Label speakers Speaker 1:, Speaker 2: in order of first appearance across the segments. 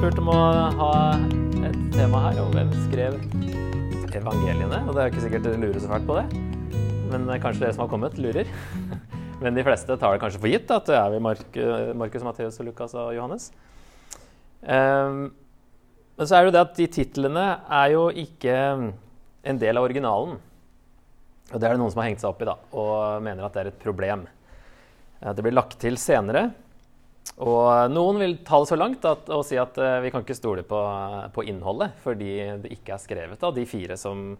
Speaker 1: spurt om å ha et tema her om hvem skrev evangeliene. Og det er jo ikke sikkert dere lurer så fælt på det, men kanskje dere som har kommet, lurer. Men de fleste tar det kanskje for gitt at det er vi Mark, Markus, Matteus, Lukas og Johannes. Um, men så er det jo det at de titlene er jo ikke en del av originalen. Og det er det noen som har hengt seg opp i da, og mener at det er et problem. Det blir lagt til senere. Og noen vil ta det så langt at, og si at uh, vi kan ikke stole på, på, innholdet fordi det ikke er skrevet av de fire som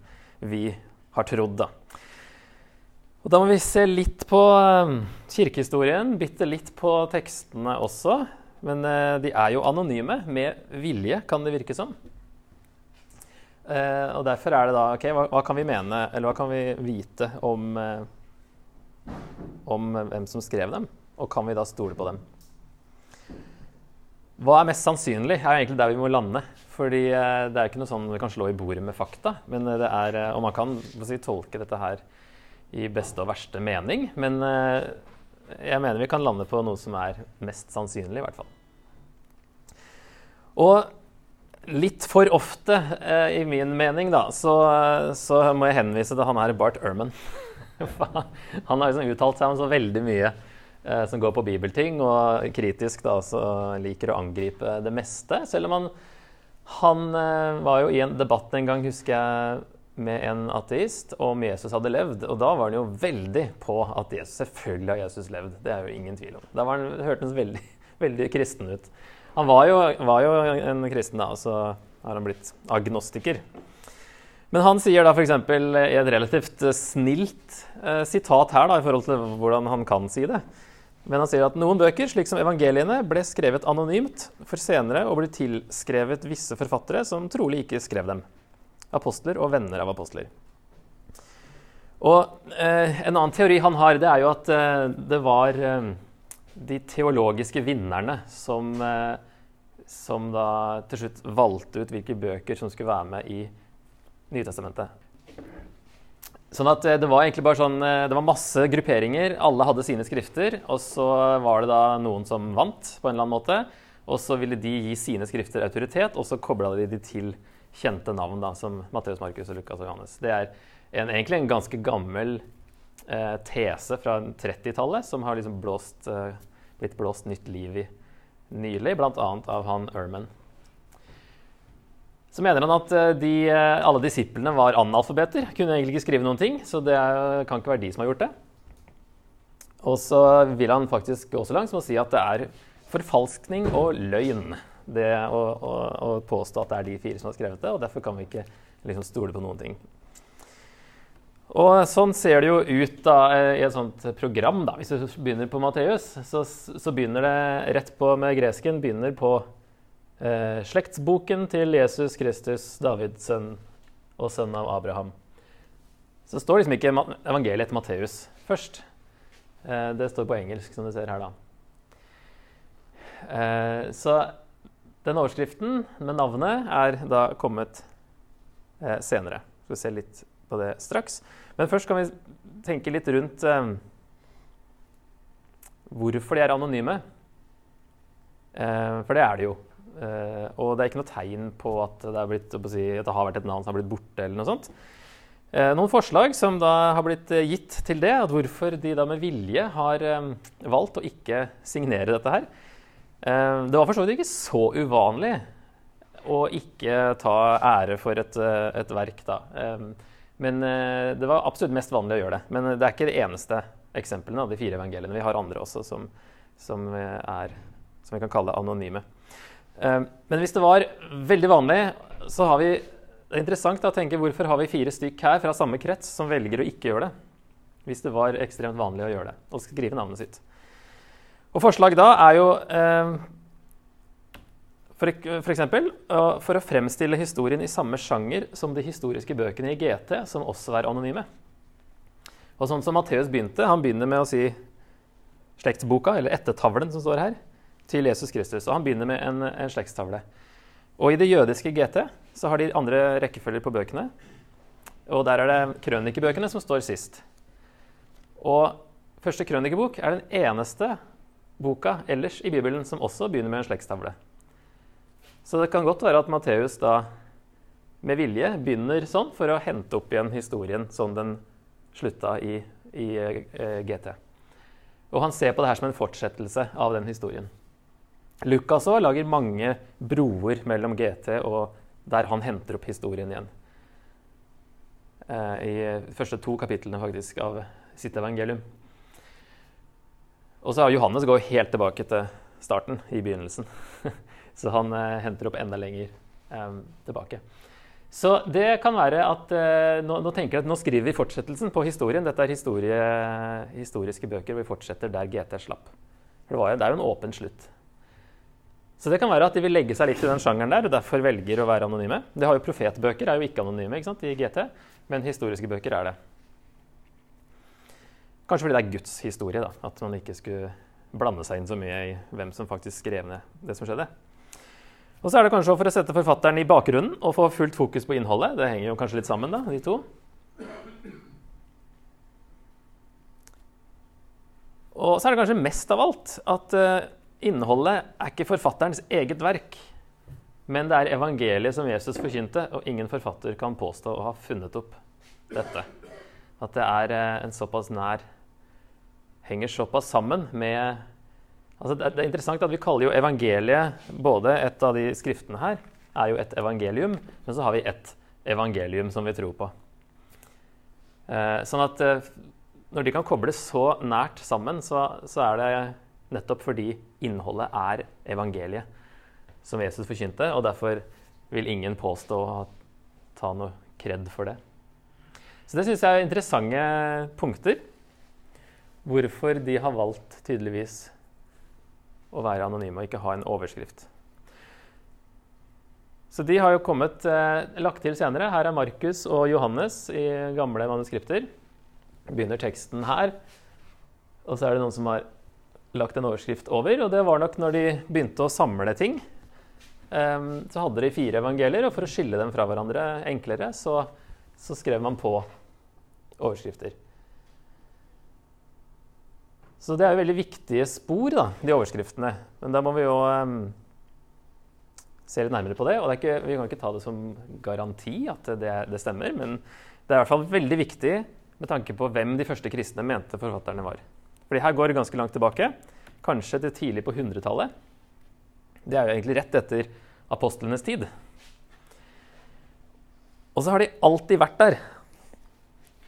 Speaker 1: vi har trodd. da. Og Da må vi se litt på uh, kirkehistorien, bitte litt på tekstene også. Men uh, de er jo anonyme, med vilje, kan det virke som. og Derfor er det da ok, hva, hva, kan vi mene, eller hva kan vi vite om, om hvem som skrev dem? Og kan vi da stole på dem? Hva er mest sannsynlig, er egentlig der vi må lande. Fordi eh, det er ikke noe sånn vi kan slå i bordet med fakta. Men eh, det er, eh, og man kan si, tolke dette her i beste og verste mening. Men jeg mener vi kan lande på noe som er mest sannsynlig, i hvert fall. Og litt for ofte, i min mening, da, så, så, må jeg henvise til han her Bart Ehrman. han har liksom uttalt seg om så veldig mye eh, som går på bibelting, og kritisk da også liker å angripe det meste. Selv om han, han eh, var jo i en debatt en gang, husker jeg, med en ateist om Jesus hadde levd. Og da var han jo veldig på at Jesus, selvfølgelig har Jesus levd. Det er jo ingen tvil om. Da han, hørtes han veldig, veldig kristen ut. Han var jo, var jo en kristen, da, og så har han blitt agnostiker. Men han sier da f.eks. i et relativt snilt eh, sitat her da, i forhold til hvordan han kan si det. Men han sier at noen bøker, slik som evangeliene, ble skrevet anonymt for senere å bli tilskrevet visse forfattere som trolig ikke skrev dem. Apostler og venner av apostler. Og eh, En annen teori han har, det er jo at eh, det var eh, de teologiske vinnerne som, eh, som da til slutt valgte ut hvilke bøker som skulle være med i Nytestamentet. Sånn at eh, Det var egentlig bare sånn, eh, det var masse grupperinger. Alle hadde sine skrifter. Og så var det da noen som vant på en eller annen måte. Og så ville de gi sine skrifter autoritet, og så kobla de de til kjente navn, da, som Matteus, Markus, og Lukas og Johannes. Det er en, egentlig en ganske gammel eh, tese fra 30-tallet som har liksom blåst, eh, blitt blåst nytt liv i nylig, bl.a. av han Erman. Så mener han at eh, de, eh, alle disiplene var analfabeter. Kunne egentlig ikke skrive noen ting, så det kan ikke være de som har gjort det. Og så vil han faktisk gå så langt som å si at det er forfalskning og løgn det å, å, å, påstå at det er de fire som har skrevet det, og derfor kan vi ikke liksom stole på noen ting. Og sånn ser det jo ut da, eh, i et sånt program. da. Hvis du begynner på Matteus, så, så begynner det rett på med gresken begynner på eh, slektsboken til Jesus Kristus, Davids sønn og sønn av Abraham. Så det står liksom ikke evangeliet etter Matteus først. Eh, det står på engelsk, som du ser her, da. Eh, så den overskriften med navnet er da kommet eh, senere. Skal vi se litt på det straks. Men først kan vi tenke litt rundt eh, hvorfor de er anonyme. Eh, for det er det jo. Uh, og det er ikke noe tegn på at det, blitt, si, at det, har vært et navn som har blitt borte. eller noe sånt. Uh, noen forslag som da har blitt uh, gitt til det, at hvorfor de da med vilje har um, valgt å ikke signere dette her. det var for så vidt ikke så uvanlig å ikke ta ære for et, et verk, da. Um, men det var absolutt mest vanlig å gjøre det. Men det er ikke det eneste eksemplene av de fire evangeliene. Vi har andre også som, som, er, som vi kan kalle anonyme. Ehm, men hvis det var veldig vanlig, så har vi det er interessant å tenke hvorfor har vi fire stykk her fra samme krets som velger å ikke gjøre det. Hvis det var ekstremt vanlig å gjøre det og skrive navnet sitt. Og Forslag da er jo eh, for, for, eksempel, for å fremstille historien i samme sjanger som de historiske bøkene i GT, som også er anonyme. Og sånn som Matteus begynte, Han begynner med å si slektsboka, eller ettertavlen som står her til Jesus Kristus. Og han begynner med en, en slektstavle. Og i det jødiske GT så har de andre rekkefølger på bøkene. Og der er det krønikebøkene som står sist. Og første krønikebok er den eneste boka ellers i Bibelen som også begynner med en slektstavle. Så det kan godt være at Matteus da med vilje begynner sånn for å hente opp igjen historien som den slutta i, i eh, GT. Og han ser på det her som en fortsettelse av den historien. Lukas òg lager mange broer mellom GT og der han henter opp historien igjen. Eh, I de første to kapitlene faktisk av sitt evangelium. Og så har Johannes går helt tilbake til starten, i begynnelsen. så han eh, henter opp enda lenger eh, tilbake. Så det kan være at eh, nå, nå, tenker jeg at nå skriver vi fortsettelsen på historien. Dette er historie, historiske bøker vi fortsetter der GT slapp. For det, var, det er jo en åpen slutt. Så det kan være at de vil legge seg litt i den sjangeren der og derfor velger å være anonyme. Det har jo Profetbøker er jo ikke anonyme ikke sant, i GT, men historiske bøker er det. Kanskje fordi det er Guds historie, da, at man ikke skulle blande seg inn så mye i hvem som faktisk skrev ned det som skjedde. Og så er det kanskje for å sette forfatteren i bakgrunnen og få fullt fokus på innholdet. Det henger jo kanskje litt sammen, da, de to. Og så er det kanskje mest av alt at uh, innholdet er ikke forfatterens eget verk, men det er evangeliet som Jesus forkynte, og ingen forfatter kan påstå å ha funnet opp dette. At det er uh, en såpass nær henger såpass sammen med altså det, er interessant at Vi kaller jo evangeliet både Et av de skriftene her er jo et evangelium, men så har vi et evangelium som vi tror på. Eh, sånn at eh, når de kan kobles så nært sammen, så, så, er det nettopp fordi innholdet er evangeliet som Jesus forkynte, og derfor vil ingen påstå å ta noe kred for det. Så det syns jeg er interessante punkter hvorfor de har valgt tydeligvis å være anonyme og ikke ha en overskrift. Så de har jo kommet eh, lagt til senere. Her er Markus og Johannes i gamle manuskripter. Begynner teksten her. Og så er det noen som har lagt en overskrift over. Og det var nok når de begynte å samle ting. Um, så hadde de fire evangelier, og for å skille dem fra hverandre enklere, så, så skrev man på overskrifter. Så det er jo veldig viktige spor, da, de overskriftene. Men da må vi jo um, se litt nærmere på det. Og det ikke, vi kan ikke ta det som garanti at det, det, stemmer, men det er i hvert fall veldig viktig med tanke på hvem de første kristne mente forfatterne var. Fordi her går det ganske langt tilbake, kanskje til tidlig på 100-tallet. Det er jo egentlig rett etter apostlenes tid. Og så har de alltid vært der,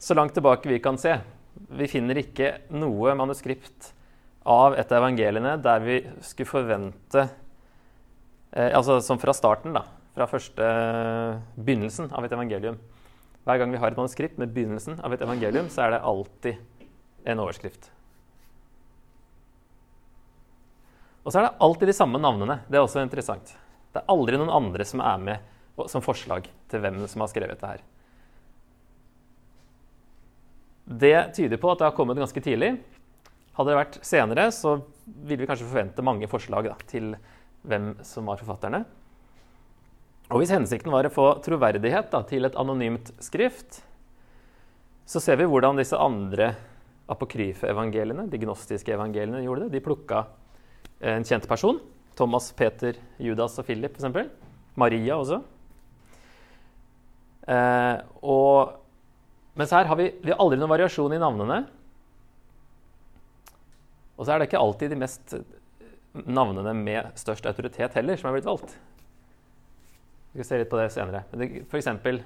Speaker 1: så langt tilbake vi kan se vi finner ikke noe manuskript av et av evangeliene der vi skulle forvente eh, Altså som fra starten, da. Fra første begynnelsen av et evangelium. Hver gang vi har et manuskript med begynnelsen av et evangelium, så er det alltid en overskrift. Og så er det alltid de samme navnene. Det er også interessant. Det er aldri noen andre som er med som forslag til hvem som har skrevet det her. Det tyder på at det har kommet ganske tidlig. Hadde det vært senere, så ville vi kanskje forvente mange forslag da, til hvem som var forfatterne. Og hvis hensikten var å få troverdighet da, til et anonymt skrift, så ser vi hvordan disse andre apokryfe evangeliene, de gnostiske evangeliene, gjorde det. De plukka en kjent person. Thomas, Peter, Judas og Philip, f.eks. Maria også. Eh, og mens her har vi, vi har aldri noen variasjon i navnene. Og så er det ikke alltid de mest navnene med størst autoritet heller som er blitt valgt. Vi skal se litt på det senere. For eksempel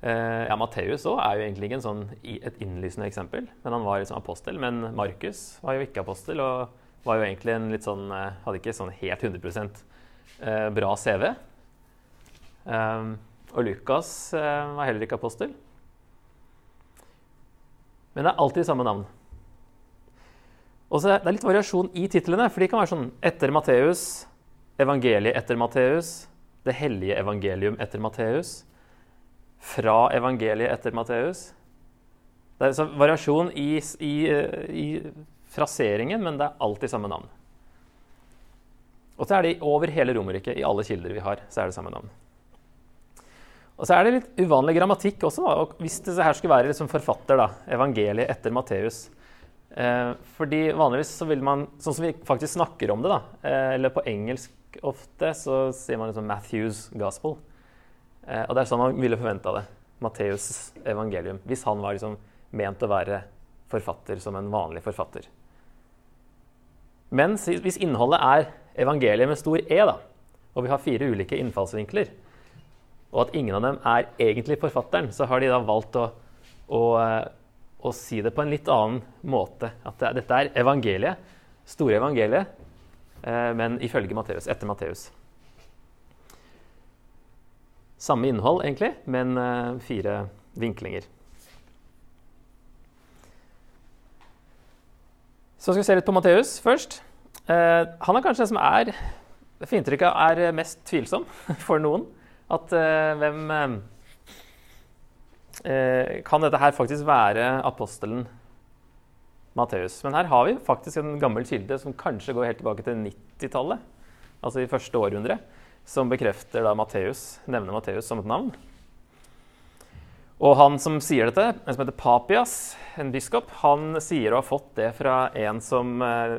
Speaker 1: eh, ja, Matteus er jo egentlig ikke sånn, et innlysende eksempel. Men han var liksom apostel. Men Markus var jo ikke apostel og var jo egentlig en litt sånn, eh, hadde ikke sånn helt 100 eh, bra CV. Um, og Lukas eh, var heller ikke apostel. Men det er alltid samme navn. Og så Det er litt variasjon i titlene, for de kan være sånn etter Matteus, evangeliet etter Matteus, det hellige evangelium etter Matteus, fra evangeliet etter Matteus. Det er så variasjon i, i, i, fraseringen, men det er alltid samme navn. Og så er det over hele Romerriket, i alle kilder vi har, så er det samme navn. Og så er det litt uvanlig grammatikk også. Da. Og hvis det her skulle være liksom forfatter, da, evangeliet etter Matteus eh, fordi vanligvis så vil man, sånn som vi faktisk snakker om det, da, eh, eller på engelsk. Ofte så sier man liksom Matthews gospel. Eh, og det er sånn man ville forventa det. Matteus' evangelium. Hvis han var liksom ment å være forfatter som en vanlig forfatter. Men hvis innholdet er evangeliet med stor E, da, og vi har fire ulike innfallsvinkler, og at ingen av dem er egentlig forfatteren, så har de da valgt å, å, å si det på en litt annen måte. At det, dette er evangeliet, store evangeliet, eh, men ifølge Matteus, etter Matteus. Samme innhold, egentlig, men eh, fire vinklinger. Så skal vi se litt på Matteus først. Eh, han er kanskje den som er for inntrykket er mest tvilsom for noen. At eh, hvem eh, Kan dette her faktisk være apostelen Matteus? Men her har vi faktisk en gammel kilde som kanskje går helt tilbake til 90-tallet. Altså i første århundre. Som bekrefter da Matteus, nevner Matteus som et navn. Og han som sier dette, en som heter Papias, en biskop, han sier å ha fått det fra en som eh,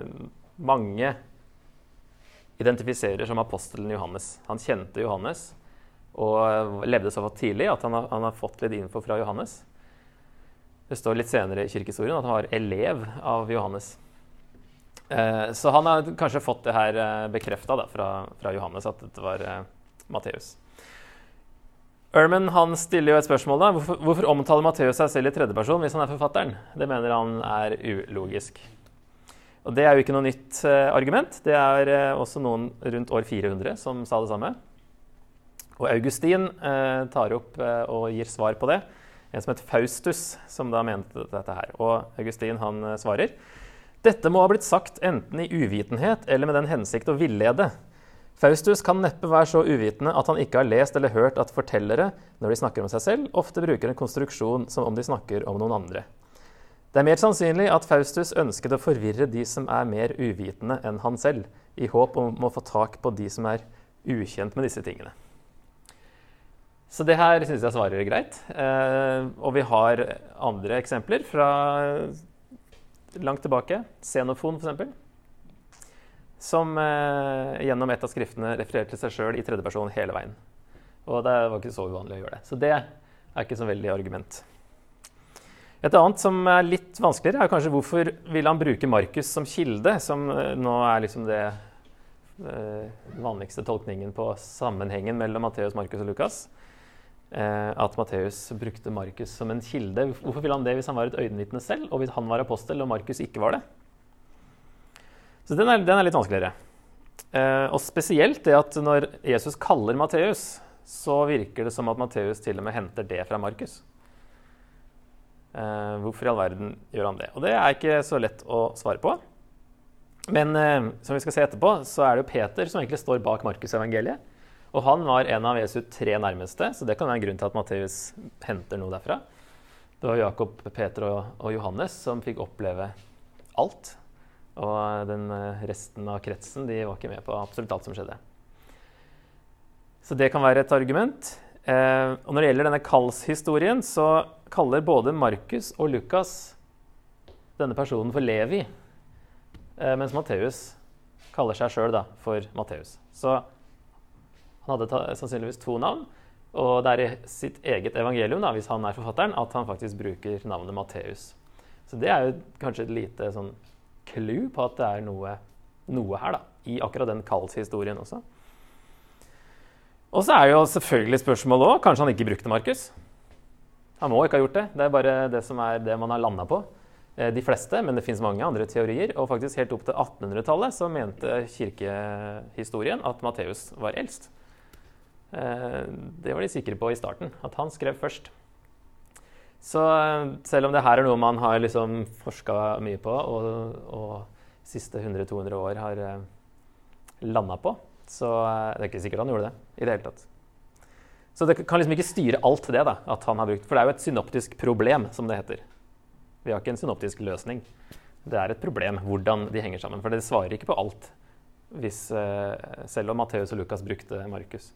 Speaker 1: mange identifiserer som apostelen Johannes. Han kjente Johannes og levde så tidlig at han har, han har, fått litt info fra Johannes. Det står litt senere i kirkehistorien at han var elev av Johannes. Eh, så han har kanskje fått det her eh, bekrefta fra, fra, Johannes, at dette var eh, Matteus. Erman han stiller jo et spørsmål. da. Hvorfor, hvorfor omtaler Matteus seg selv i tredjeperson hvis han er forfatteren? Det mener han er ulogisk. Og Det er jo ikke noe nytt uh, argument. Det er uh, også noen rundt år 400 som sa det samme. Og Augustin uh, tar opp og gir svar på det. En som het Faustus, som da mente dette her. Og Augustin han svarer. Dette må ha blitt sagt enten i uvitenhet eller med den hensikt å villede. Faustus kan neppe være så uvitende at han ikke har lest eller hørt at fortellere, når de snakker om seg selv, ofte bruker en konstruksjon som om de snakker om noen andre. Det er mer sannsynlig at Faustus ønsket å forvirre de som er mer uvitende enn han selv, i håp om å få tak på de som er ukjent med disse tingene. Så det her syns jeg svarer greit. Eh, og vi har andre eksempler fra langt tilbake. Xenofon, f.eks. Som eh, gjennom et av skriftene refererte til seg sjøl i tredjeperson hele veien. Og det var ikke så uvanlig å gjøre det. Så det er ikke så veldig argument. Et annet som er litt vanskeligere, er kanskje hvorfor vil han bruke Markus som kilde, som eh, nå er liksom det eh, vanligste tolkningen på sammenhengen mellom Matteus, Markus og Lukas. Eh, at Matteus brukte Markus som en kilde. Hvorfor vil han det hvis han var et øyenvitne selv, og hvis han var apostel og Markus ikke var det? Så den er, den er litt vanskeligere. og spesielt det at når Jesus kaller Matteus, så virker det som at Matteus til og med henter det fra Markus. Eh, hvorfor i all verden gjør han det? Og det er ikke så lett å svare på. Men eh, som vi skal se etterpå, så er det jo Peter som egentlig står bak Markusevangeliet. Og han var en av Jesu tre nærmeste, så det kan være en grunn til at Matteus henter noe derfra. Det var Jakob, Peter og, og Johannes som fikk oppleve alt. Og den uh, resten av kretsen de var ikke med på absolutt alt som skjedde. Så det kan være et argument. og når det gjelder denne kallshistorien, så kaller både Markus og Lukas denne personen for Levi, eh, mens Matteus kaller seg sjøl for Matteus. Så han hadde sannsynligvis to navn. Og det er i sitt eget evangelium, da, hvis han er forfatteren, at han faktisk bruker navnet Matteus. Så det er jo kanskje et lite sånn clou på at det er noe, noe her, da, i akkurat den kallshistorien også. Og så er jo selvfølgelig spørsmålet òg Kanskje han ikke brukte Markus? Han må ikke ha gjort det. Det er bare det som er det man har landa på. Eh, de fleste, men det fins mange andre teorier. Og faktisk helt opp til 1800-tallet så mente kirkehistorien at Matteus var eldst. Eh, det var de sikre på i starten, at han skrev først. Så eh, selv om det her er noe man har liksom forska mye på, og, og siste 100-200 år har landa på, så det er ikke sikkert han gjorde det i det hele tatt. Så det kan liksom ikke styre alt det da, at han har brukt. For det er jo et synoptisk problem, som det heter. Vi har ikke en synoptisk løsning. Det er et problem hvordan de henger sammen. For det svarer ikke på alt, hvis, selv om Matteus og Lukas brukte Markus.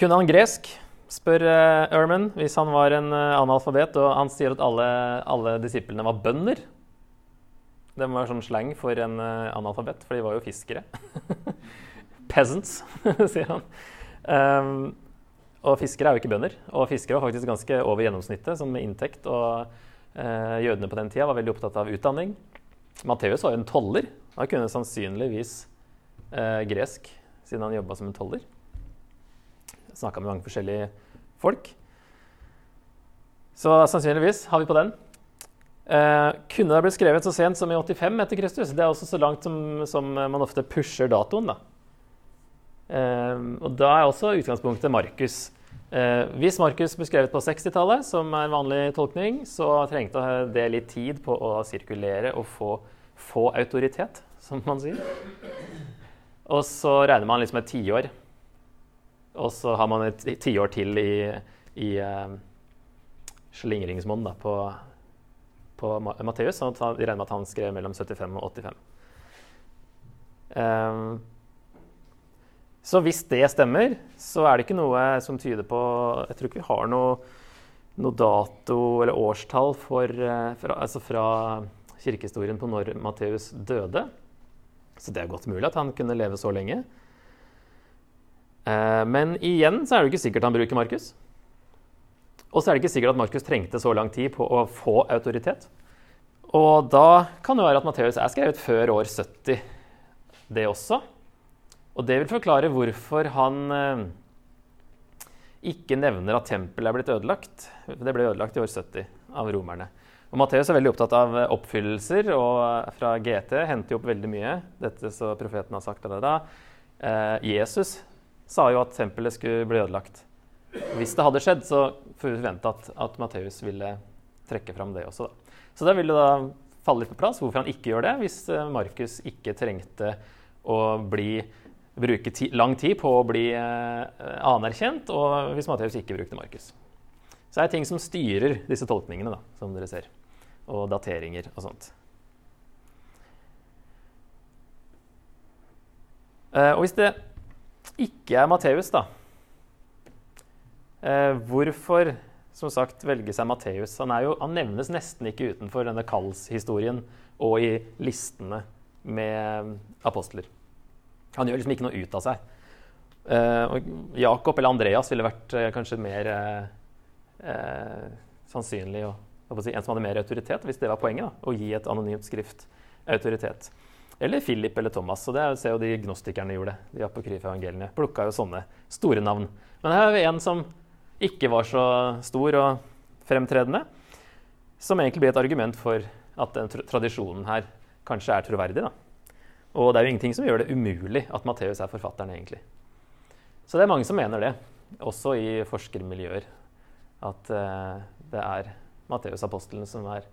Speaker 1: Kunne han gresk? spør uh, Erman, hvis han var en uh, analfabet. Og han sier at alle, alle disiplene var bønder. Det var sånn slang for en uh, analfabet, for de var jo fiskere. Peasants, sier han. Um, og fiskere er jo ikke bønder. Og fiskere var faktisk ganske over gjennomsnittet som med inntekt. Og uh, jødene på den tida var veldig opptatt av utdanning. Matteus var jo en toller. Han kunne sannsynligvis uh, gresk siden han jobba som en toller. Snakka med mange forskjellige folk. Så sannsynligvis har vi på den. Eh, kunne det blitt skrevet så sent som i 85 etter Kristus? Det er også så langt som, som man ofte pusher datoen. Da. Eh, og da er også utgangspunktet Markus. Eh, hvis Markus ble skrevet på 60-tallet, som er en vanlig tolkning, så trengte det litt tid på å sirkulere og få, få autoritet, som man sier. Og så regner man liksom et tiår. Og så har man et tiår til i, i uh, slingringsmonn på, på Matteus. sånn at de regner med at han skrev mellom 75 og 85. Um, eh, så hvis det stemmer, så er det ikke noe som tyder på Jeg tror ikke vi har noe, noe dato eller årstall for, eh, fra, altså fra kirkehistorien på når Matteus døde. Så det er godt mulig at han kunne leve så lenge. Eh, men igjen så er det ikke sikkert han bruker Markus. Og så er det ikke sikkert at Markus trengte så lang tid på å få autoritet. Og da kan det være at Matteus er skrevet før år 70, det også. Og det vil forklare hvorfor han eh, ikke nevner at tempelet er blitt ødelagt. Det ble ødelagt i år 70 av romerne. Og Matteus er veldig opptatt av oppfyllelser, og fra GT henter opp veldig mye. Dette så profeten har sagt av det da. Eh, Jesus sa jo at tempelet skulle bli ødelagt. Hvis det hadde skjedd, så forventa at, at Matteus ville trekke fram det også. Da. Så da vil det da falle litt på plass hvorfor han ikke gjør det, hvis eh, Markus ikke trengte å bli, bruke ti, lang tid på å bli eh, anerkjent, og hvis Matteus ikke brukte Markus. Så det er ting som styrer disse tolkningene, da, som dere ser og dateringer og sånt. Eh, og hvis det ikke er Matteus, da eh, Hvorfor som sagt velge seg Matteus? Han, han, nevnes nesten ikke utenfor denne kallshistorien og i listene med apostler. Han gjør liksom ikke noe ut av seg. Eh, Jakob eller Andreas ville vært kanskje mer sannsynlig å si, en som hadde mer autoritet, hvis det var poenget. Da, å gi et anonymt skrift autoritet. Eller Philip eller Thomas. og Det ser jo de gnostikerne gjorde. De apokryfe evangeliene. Plukka jo sånne store navn. Men her har vi en som ikke var så stor og fremtredende, som egentlig blir et argument for at den tradisjonen her kanskje er troverdig. Da. Og det er jo ingenting som gjør det umulig at Matteus er forfatteren, egentlig. Så det er mange som mener det, også i forskermiljøer, at uh, det er Matteus-apostelen som er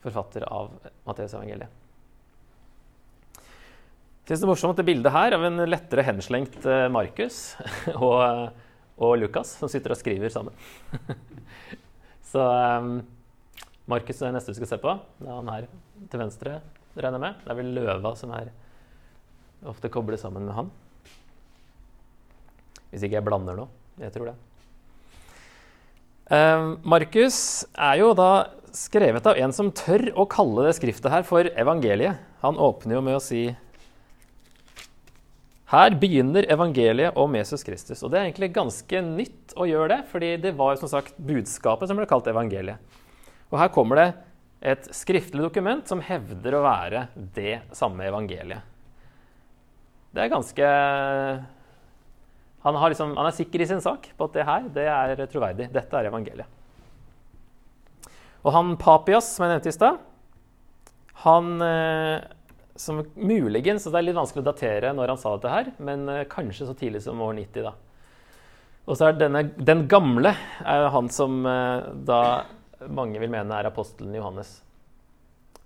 Speaker 1: forfatter av Matteusevangeliet. Jeg synes det er morsomt det bildet her av en lettere henslengt eh, Markus og, og, Lukas, som sitter og skriver sammen. Så um, Markus er neste vi skal se på. Det er han her til venstre, regner jeg med. Det er vel løva som er ofte koblet sammen med han. Hvis ikke jeg blander noe. Jeg tror det. Markus er jo da skrevet av en som tør å kalle det skriftet her for evangeliet. Han åpner jo med å si her begynner evangeliet om Jesus Kristus. Og det er egentlig ganske nytt å gjøre det, fordi det var som sagt budskapet som ble kalt evangeliet. Og her kommer det et skriftlig dokument som hevder å være det samme evangeliet. Det er ganske han, liksom, han, er sikker i sin sak på at det her det er troverdig. Dette er evangeliet. Og han Papias, som jeg nevnte i stad, han eh, som muligens og Det er litt vanskelig å datere når han sa dette her, men eh, kanskje så tidlig som år 90. da. Og så er denne, Den gamle er han som eh, da mange vil mene er apostelen Johannes.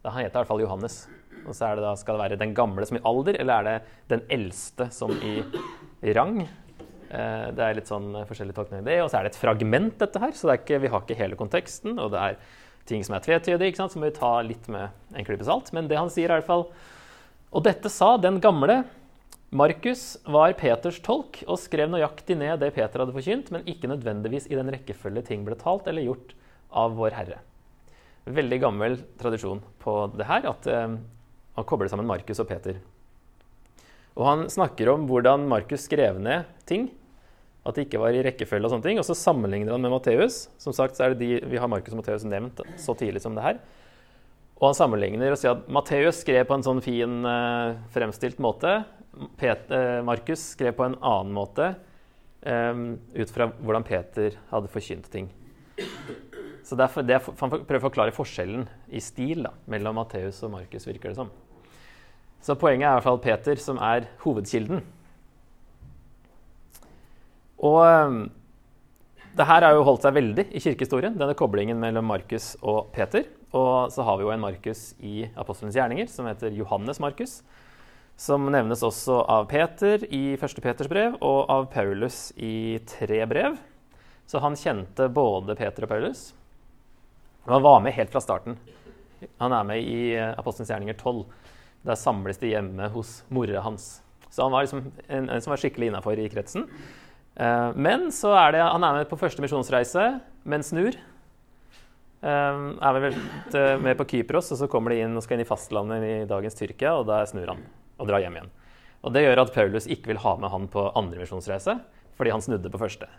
Speaker 1: Da, han heter i hvert fall Johannes. Og så er det da, Skal det være den gamle som i alder, eller er det den eldste som i rang? Eh, det er litt sånn forskjellig forskjellige tolkninger det. Og så er det et fragment, dette her, så ikke, vi har ikke hele konteksten. Og det er ting som er tvetydige, så må vi ta litt med en klype salt. Men det han sier, er i hvert fall Og dette sa den gamle. Markus var Peters tolk og skrev nøyaktig ned det Peter hadde forkynt, men ikke nødvendigvis i den rekkefølge ting ble talt eller gjort av Vår Herre. Veldig gammel tradisjon på det her, at eh, Han kobler sammen Markus og Peter. Og han snakker om hvordan Markus skrev ned ting. At det ikke var i rekkefølge og sånne ting. Og så sammenligner han med Matteus. Som sagt så er det de, Vi har Markus og Matteus nevnt så tidlig som det her. Og han sammenligner og sier at Matteus skrev på en sånn fin, eh, fremstilt måte. Pet, uh, Markus skrev på en annen måte eh, ut fra hvordan Peter hadde forkynt ting. Så derfor, det, Han prøver å forklare forskjellen i stil da, mellom Matteus og Markus, virker det som. Så poenget er i hvert fall Peter som er hovedkilden. Og um, det her har jo holdt seg veldig i kirkehistorien, denne koblingen mellom Markus og Peter. Og så har vi jo en Markus i Apostelens gjerninger som heter Johannes Markus. Som nevnes også av Peter i 1. Peters brev og av Paulus i tre brev. Så han kjente både Peter og Paulus. Og han var med helt fra starten. Han er med i Apostelens gjerninger 12. Der samles de hjemme hos mora hans. Så han var liksom en, en som var skikkelig innafor i kretsen. Uh, men så er det, han er med på første misjonsreise, men snur. Uh, er vel uh, med på Kypros, og så kommer de inn og skal inn i fastlandet i dagens Tyrkia, og der snur han og drar hjem igjen. Og Det gjør at Paulus ikke vil ha med han på andre misjonsreise, fordi han snudde på første.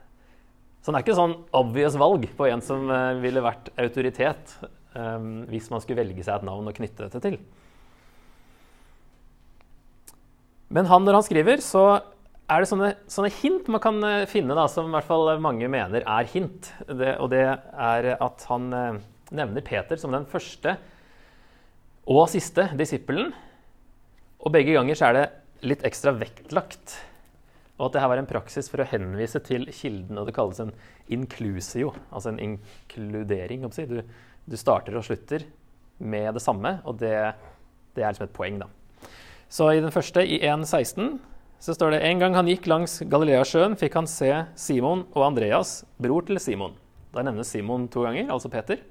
Speaker 1: Så det er ikke sånn obvious valg på en som ville vært autoritet um, hvis man skulle velge seg et navn og knytte dette til. Men han, når han skriver, så er det sånne, sånne, hint man kan eh, finne, da, som i hvert fall mange mener er hint. Det, og det er at han eh, nevner Peter som den første og siste disippelen. Og begge ganger så er det litt ekstra vektlagt. Og at det her var en praksis for å henvise til kilden. Og det kalles en inclusio, altså en inkludering. Du, du starter og slutter med det samme, og det, det er liksom et poeng, da. Så i den første, i 1.16 så står det en gang han gikk langs Galileasjøen, fikk han se Simon og Andreas, bror til Simon. Da nevnes Simon to ganger, altså Peter.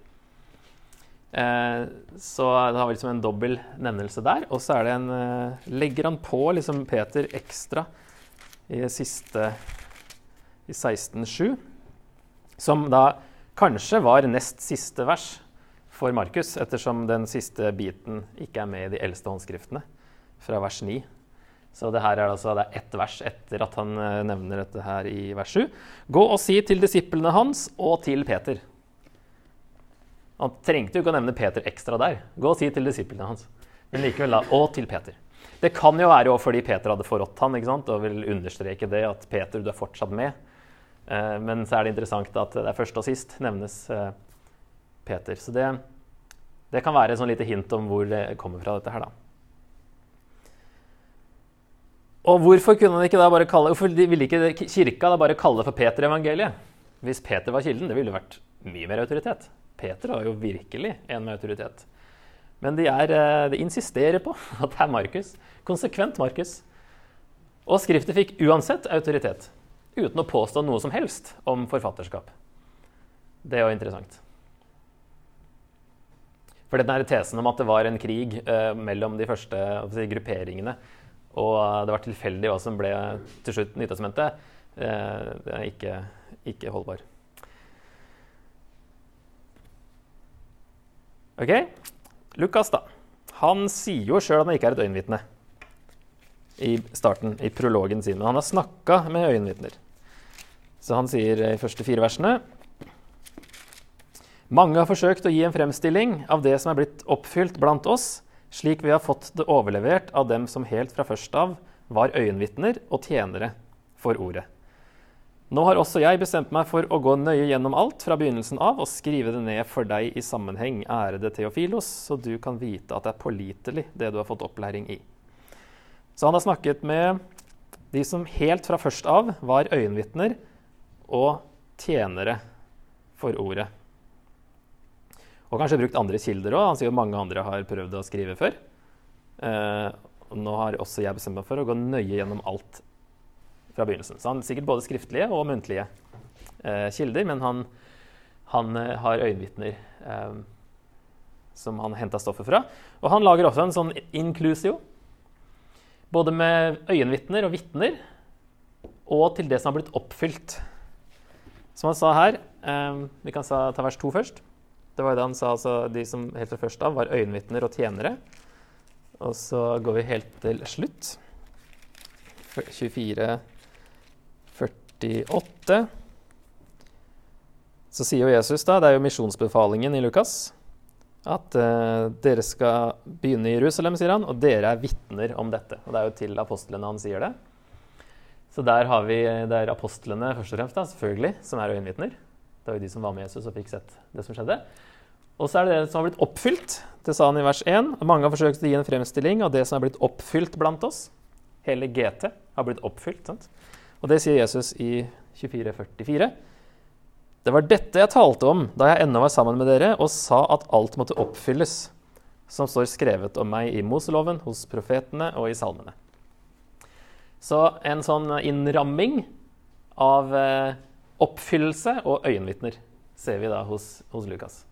Speaker 1: Eh, så det har liksom en dobbel nevnelse der. Og så en, eh, legger han på liksom Peter ekstra i siste i 16.7, som da kanskje var nest siste vers for Markus, ettersom den siste biten ikke er med i de eldste håndskriftene, fra vers 9. Så det her er altså det er ett vers etter at han eh, nevner dette her i vers 7. Gå og si til disiplene hans og til Peter. Han trengte jo ikke å nevne Peter ekstra der. Gå og si til disiplene hans. Men likevel, da. Og til Peter. Det kan jo være fordi Peter hadde forrådt han, ikke sant? og vil understreke det, at Peter, du er fortsatt med. Eh, men så er det interessant at det er først og sist nevnes eh, Peter. Så det, det kan være et sånn lite hint om hvor det kommer fra, dette her, da. Og hvorfor kunne han ikke da bare kalle, hvorfor ville ikke kirka da bare kalle det for Peter-evangeliet? Hvis Peter var kilden, det ville vært mye mer autoritet. Peter var jo virkelig en med autoritet. Men de, er, eh, de insisterer på at det er Markus. Konsekvent Markus. Og skriftet fikk uansett autoritet, uten å påstå noe som helst om forfatterskap. Det er jo interessant. For denne tesen om at det var en krig eh, mellom de første si, grupperingene og det var tilfeldig hva som ble til slutt Nytestamentet. Eh, det er ikke, ikke holdbar. Ok, Lukas, da. Han sier jo sjøl at han ikke er et øyenvitne i starten, i prologen sin. Men han har snakka med øyenvitner. Så han sier i første fire versene Mange har forsøkt å gi en fremstilling av det som er blitt oppfylt blant oss, slik vi har fått det overlevert av dem som helt fra først av var øyenvitner og tjenere for ordet. Nå har også jeg bestemt meg for å gå nøye gjennom alt fra begynnelsen av og skrive det ned for deg i sammenheng, ærede Theofilos, så du kan vite at det er pålitelig, det du har fått opplæring i. Så han har snakket med de som helt fra først av var øyenvitner og tjenere for ordet. Og kanskje brukt andre kilder òg. Han sier jo mange andre har prøvd å skrive før. Eh, nå har også jeg bestemt meg for å gå nøye gjennom alt fra begynnelsen. Så han har sikkert både skriftlige og muntlige eh, kilder, men han, han eh, har øyenvitner eh, som han henta stoffet fra. Og han lager også en sånn inclusio, både med øyenvitner og vitner, og til det som har blitt oppfylt. Som han sa her eh, Vi kan ta vers to først. Det var det han sa, altså De som helt fra først av var øyenvitner og tjenere. Og så går vi helt til slutt. 24, 48. Så sier jo Jesus, da, det er jo misjonsbefalingen i Lukas, at uh, dere skal begynne i Jerusalem, sier han, og dere er vitner om dette. Og det er jo til apostlene han sier det. Så der har vi, det er apostlene først og fremst, da, selvfølgelig, som er øyenvitner. Det var jo de som var med Jesus og fikk sett det som skjedde. Og så er det det som har blitt oppfylt. Det sa han i vers 1. Mange har forsøkt å gi en fremstilling av det som er blitt oppfylt blant oss. Hele GT har blitt oppfylt. Sant? Og det sier Jesus i 2444. Det var dette jeg talte om da jeg ennå var sammen med dere og sa at alt måtte oppfylles, som står skrevet om meg i Moseloven, hos profetene og i salmene. Så en sånn innramming av eh, oppfyllelse og øyenvitner ser vi da hos, hos Lukas.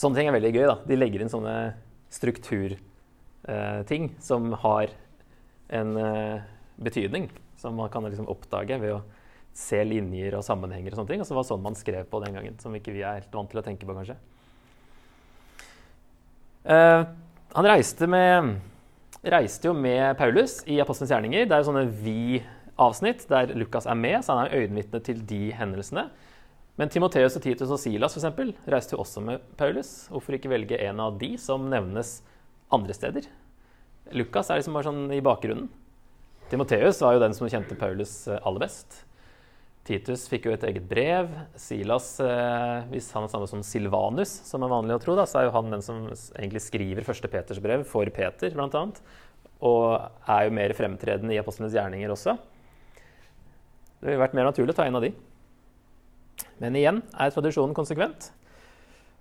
Speaker 1: Sånne ting er veldig gøy. da. De legger inn sånne strukturting eh, som har en eh, betydning, som man kan liksom oppdage ved å se linjer og sammenhenger. og sånne ting. Og så var det sånn man skrev på den gangen, som ikke vi er helt vant til å tenke på, kanskje. Eh, han reiste, med, reiste, jo med Paulus i Apostelens gjerninger. Det er jo sånne vi-avsnitt der Lukas er med, så han er øyenvitne til de hendelsene. Men Timoteus og Titus og Silas for eksempel, reiste jo også med Paulus. Hvorfor ikke velge en av de som nevnes andre steder? Lukas er liksom bare sånn i bakgrunnen. Timoteus var jo den som kjente Paulus eh, aller best. Titus fikk jo et eget brev. Silas, eh, hvis han er samme som Silvanus, som er vanlig å tro, da, så er jo han den som egentlig skriver første Peters brev for Peter, bl.a. Og er jo mer fremtredende i apostlenes gjerninger også. Det ville vært mer naturlig å ta en av de. Men igjen er tradisjonen konsekvent.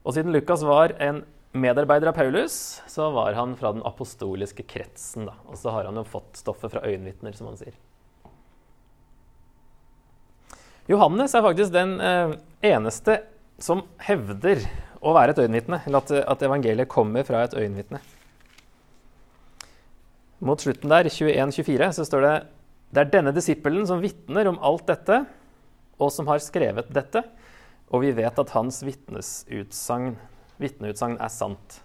Speaker 1: Og siden Lukas var en medarbeider av Paulus, så var han fra den apostoliske kretsen. Da. Og så har han jo fått stoffet fra øyenvitner, som han sier. Johannes er faktisk den eh, eneste som hevder å være et øyenvitne, eller at, at evangeliet kommer fra et øyenvitne. Mot slutten der, 21-24, så står det det er denne disippelen som vitner om alt dette, og som har skrevet dette, og vi vet at hans vitneutsagn er sant.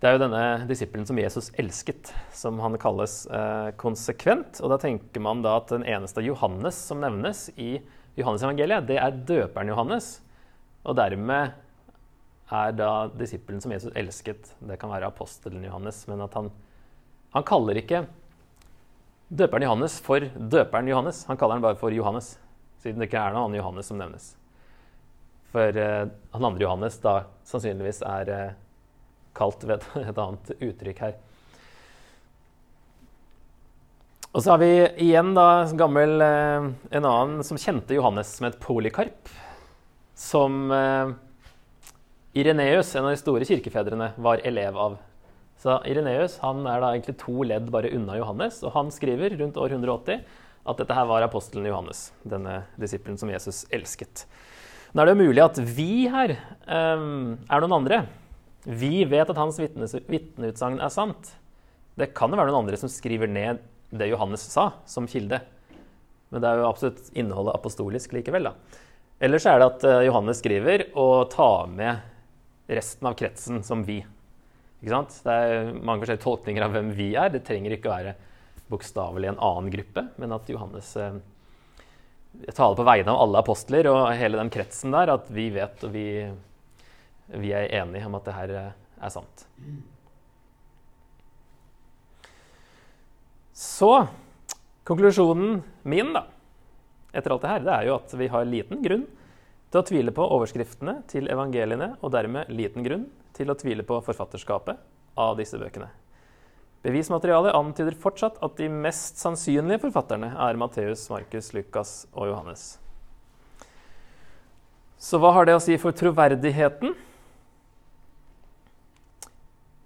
Speaker 1: Det er jo denne disippelen som Jesus elsket, som han kalles eh, konsekvent. Og da tenker man da at den eneste Johannes som nevnes i Johannes-evangeliet, det er døperen Johannes. Og dermed er da disippelen som Jesus elsket, det kan være apostelen Johannes, men at han, han kaller ikke døperen Johannes for døperen Johannes. Han kaller han bare for Johannes, siden det ikke er noen annen Johannes som nevnes. For uh, han andre Johannes da sannsynligvis er uh, kalt ved et annet uttrykk her. Og så har vi igjen da gammel uh, en annen som kjente Johannes som et Polikarp. Som Ireneus, en av de store kirkefedrene, var elev av. Så Ireneus han er da egentlig to ledd bare unna Johannes, og han skriver rundt år 180 at dette her var apostelen Johannes, denne disippelen som Jesus elsket. Nå er det jo mulig at vi her um, er noen andre. Vi vet at hans vitneutsagn er sant. Det kan jo være noen andre som skriver ned det Johannes sa, som kilde. Men det er jo absolutt innholdet apostolisk likevel. da. Ellers er det at eh, Johannes skriver og tar med resten av kretsen som vi. Ikke sant? Det er mange forskjellige tolkninger av hvem vi er. Det trenger ikke å være bokstavelig en annen gruppe, men at Johannes eh, taler på vegne av alle apostler og hele den kretsen der, at vi vet og vi, vi er enige om at det her eh, er sant. Så konklusjonen min da, etter alt det her, det er jo at vi har liten grunn til å tvile på overskriftene til evangeliene, og dermed liten grunn til å tvile på forfatterskapet av disse bøkene. Bevismaterialet antyder fortsatt at de mest sannsynlige forfatterne er Matteus, Markus, Lukas og Johannes. Så hva har det å si for troverdigheten?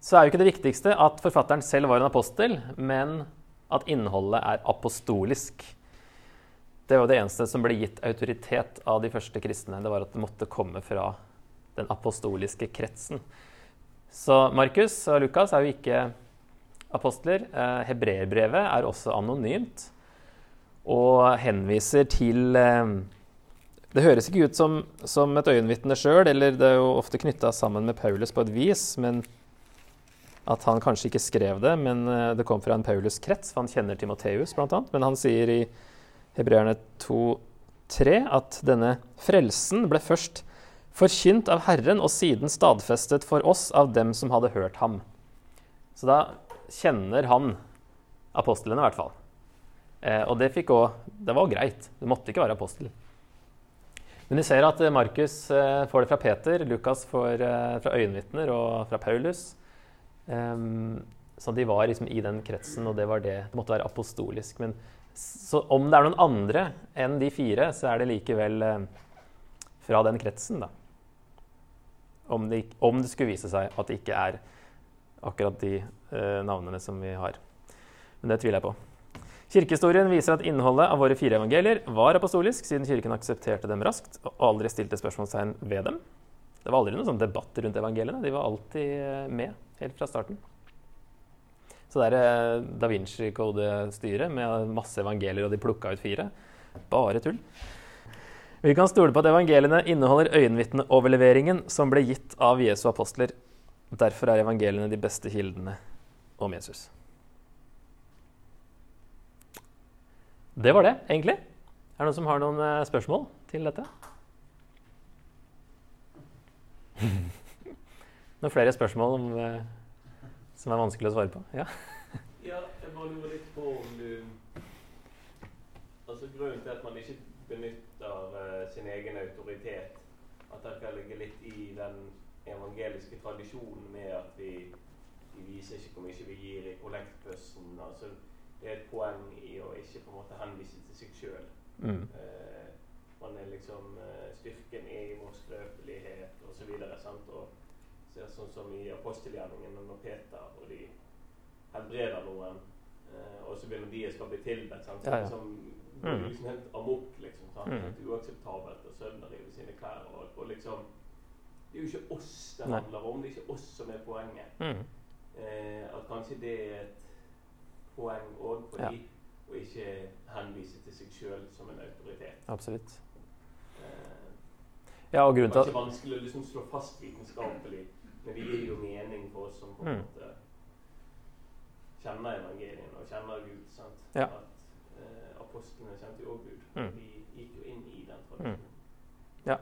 Speaker 1: Så er jo ikke det viktigste at forfatteren selv var en apostel, men at innholdet er apostolisk. Det var det eneste som ble gitt autoritet av de første kristne. Det var at det måtte komme fra den apostoliske kretsen. Så Markus og Lukas er jo ikke apostler. Eh, Hebreerbrevet er også anonymt og henviser til eh, Det høres ikke ut som, som et øyenvitne sjøl, eller det er jo ofte knytta sammen med Paulus på et vis, men at han kanskje ikke skrev det, men eh, det kom fra en Paulus-krets, for han kjenner Timoteus bl.a. Men han sier i Hebreerne 2,3 at denne frelsen ble først forkynt av Herren og siden stadfestet for oss av dem som hadde hørt ham. Så da kjenner han apostlene, i hvert fall. Eh, og det, også, det var greit. Det måtte ikke være apostel. Men vi ser at Markus eh, får det fra Peter, Lukas får eh, fra øyenvitner og fra Paulus. Um, så de var liksom i den kretsen, og det det. Det måtte være apostolisk. Men så om det er noen andre enn de fire, så er det likevel eh, fra den kretsen, da. Om det, om det, skulle vise seg at det ikke er akkurat de eh, navnene som vi har. Men det tviler jeg på. Kirkehistorien viser at innholdet av våre fire evangelier var apostolisk, siden Kirken aksepterte dem raskt og aldri stilte spørsmålstegn ved dem. Det var aldri noen sånn debatt rundt evangeliene. De var alltid eh, med helt fra starten. Så det er eh, Da Vinci-kodestyret med masse evangelier, og de plukka ut fire. Bare tull. Vi kan stole på at evangeliene inneholder øyenvitneoverleveringen som ble gitt av Jesu apostler. Derfor er evangeliene de beste kildene om Jesus. Det var det, egentlig. Er det noen som har noen uh, spørsmål til dette? noen flere spørsmål om, uh, som er vanskelig å svare på?
Speaker 2: Ja, ja jeg bare lurer litt på om du Altså Grunnen til at man ikke sin egen autoritet, at det kan ligge litt i den evangeliske tradisjonen med at vi, vi viser ikke hvor mye vi gir i kollektbøssen. altså det er et poeng i å ikke på en måte henvise til seg sjøl. Mm. Uh, man er liksom uh, Styrken er i vår skrøpelighet osv. Og ser sånn som i apostelgjerningen når Peter og de helbreder noen, uh, og så begynner de skal bli tilbedt. Sant? Ja, ja. Som, mm. liksom helt amok, liksom. Sant? Mm. Helt uakseptabelt å sønderrive sine klær. Og, og, liksom Det er jo ikke oss det handler om. Det er ikke oss som er poenget. Mm. Eh, at kanskje det er et poeng òg for ja. de, og ikke henvise til seg sjøl som en autoritet.
Speaker 1: Absolutt.
Speaker 2: Eh, ja, og grunnen til at Det er ikke vanskelig å liksom slå fast vitenskapelig, men det gir jo mening for oss som på en mm. måte kjenner evangeliene og kjenner Gud. sant? Ja. At Apostlene kjente jo òg Gud. Mm. De gikk jo inn i den tradisjonen.
Speaker 1: Mm. Ja.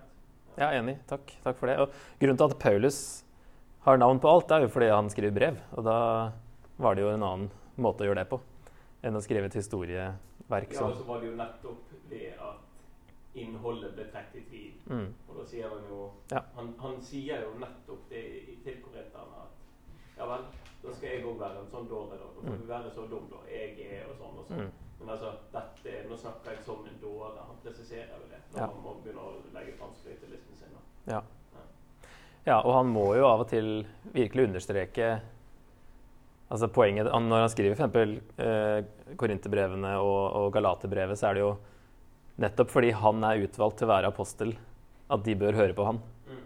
Speaker 1: Jeg er enig. Takk. Takk for det. Og grunnen til at Paulus har navn på alt, er jo fordi han skriver brev. Og da var det jo en annen måte å gjøre det på enn å skrive et historieverk.
Speaker 2: Ja, og så var det jo nettopp det at innholdet ble trukket i tvil. Mm. Og da sier han jo ja. han, han, sier jo nettopp det til korinterne at ja vel, da skal jeg òg være en sånn dåre, da. Da får mm. være så dum, da. Jeg er og sånn og sånn. Mm. Men altså, dette, nå snakker jeg som en dåre. Han presiserer jo det når ja. han må begynne å legge fram skrytelisten sin.
Speaker 1: Ja. ja. ja, og han må jo av og til virkelig understreke Altså poenget, Når han skriver f.eks. Eh, Korinterbrevene og, og Galaterbrevet, så er det jo nettopp fordi han er utvalgt til å være apostel, at de bør høre på han. Mm.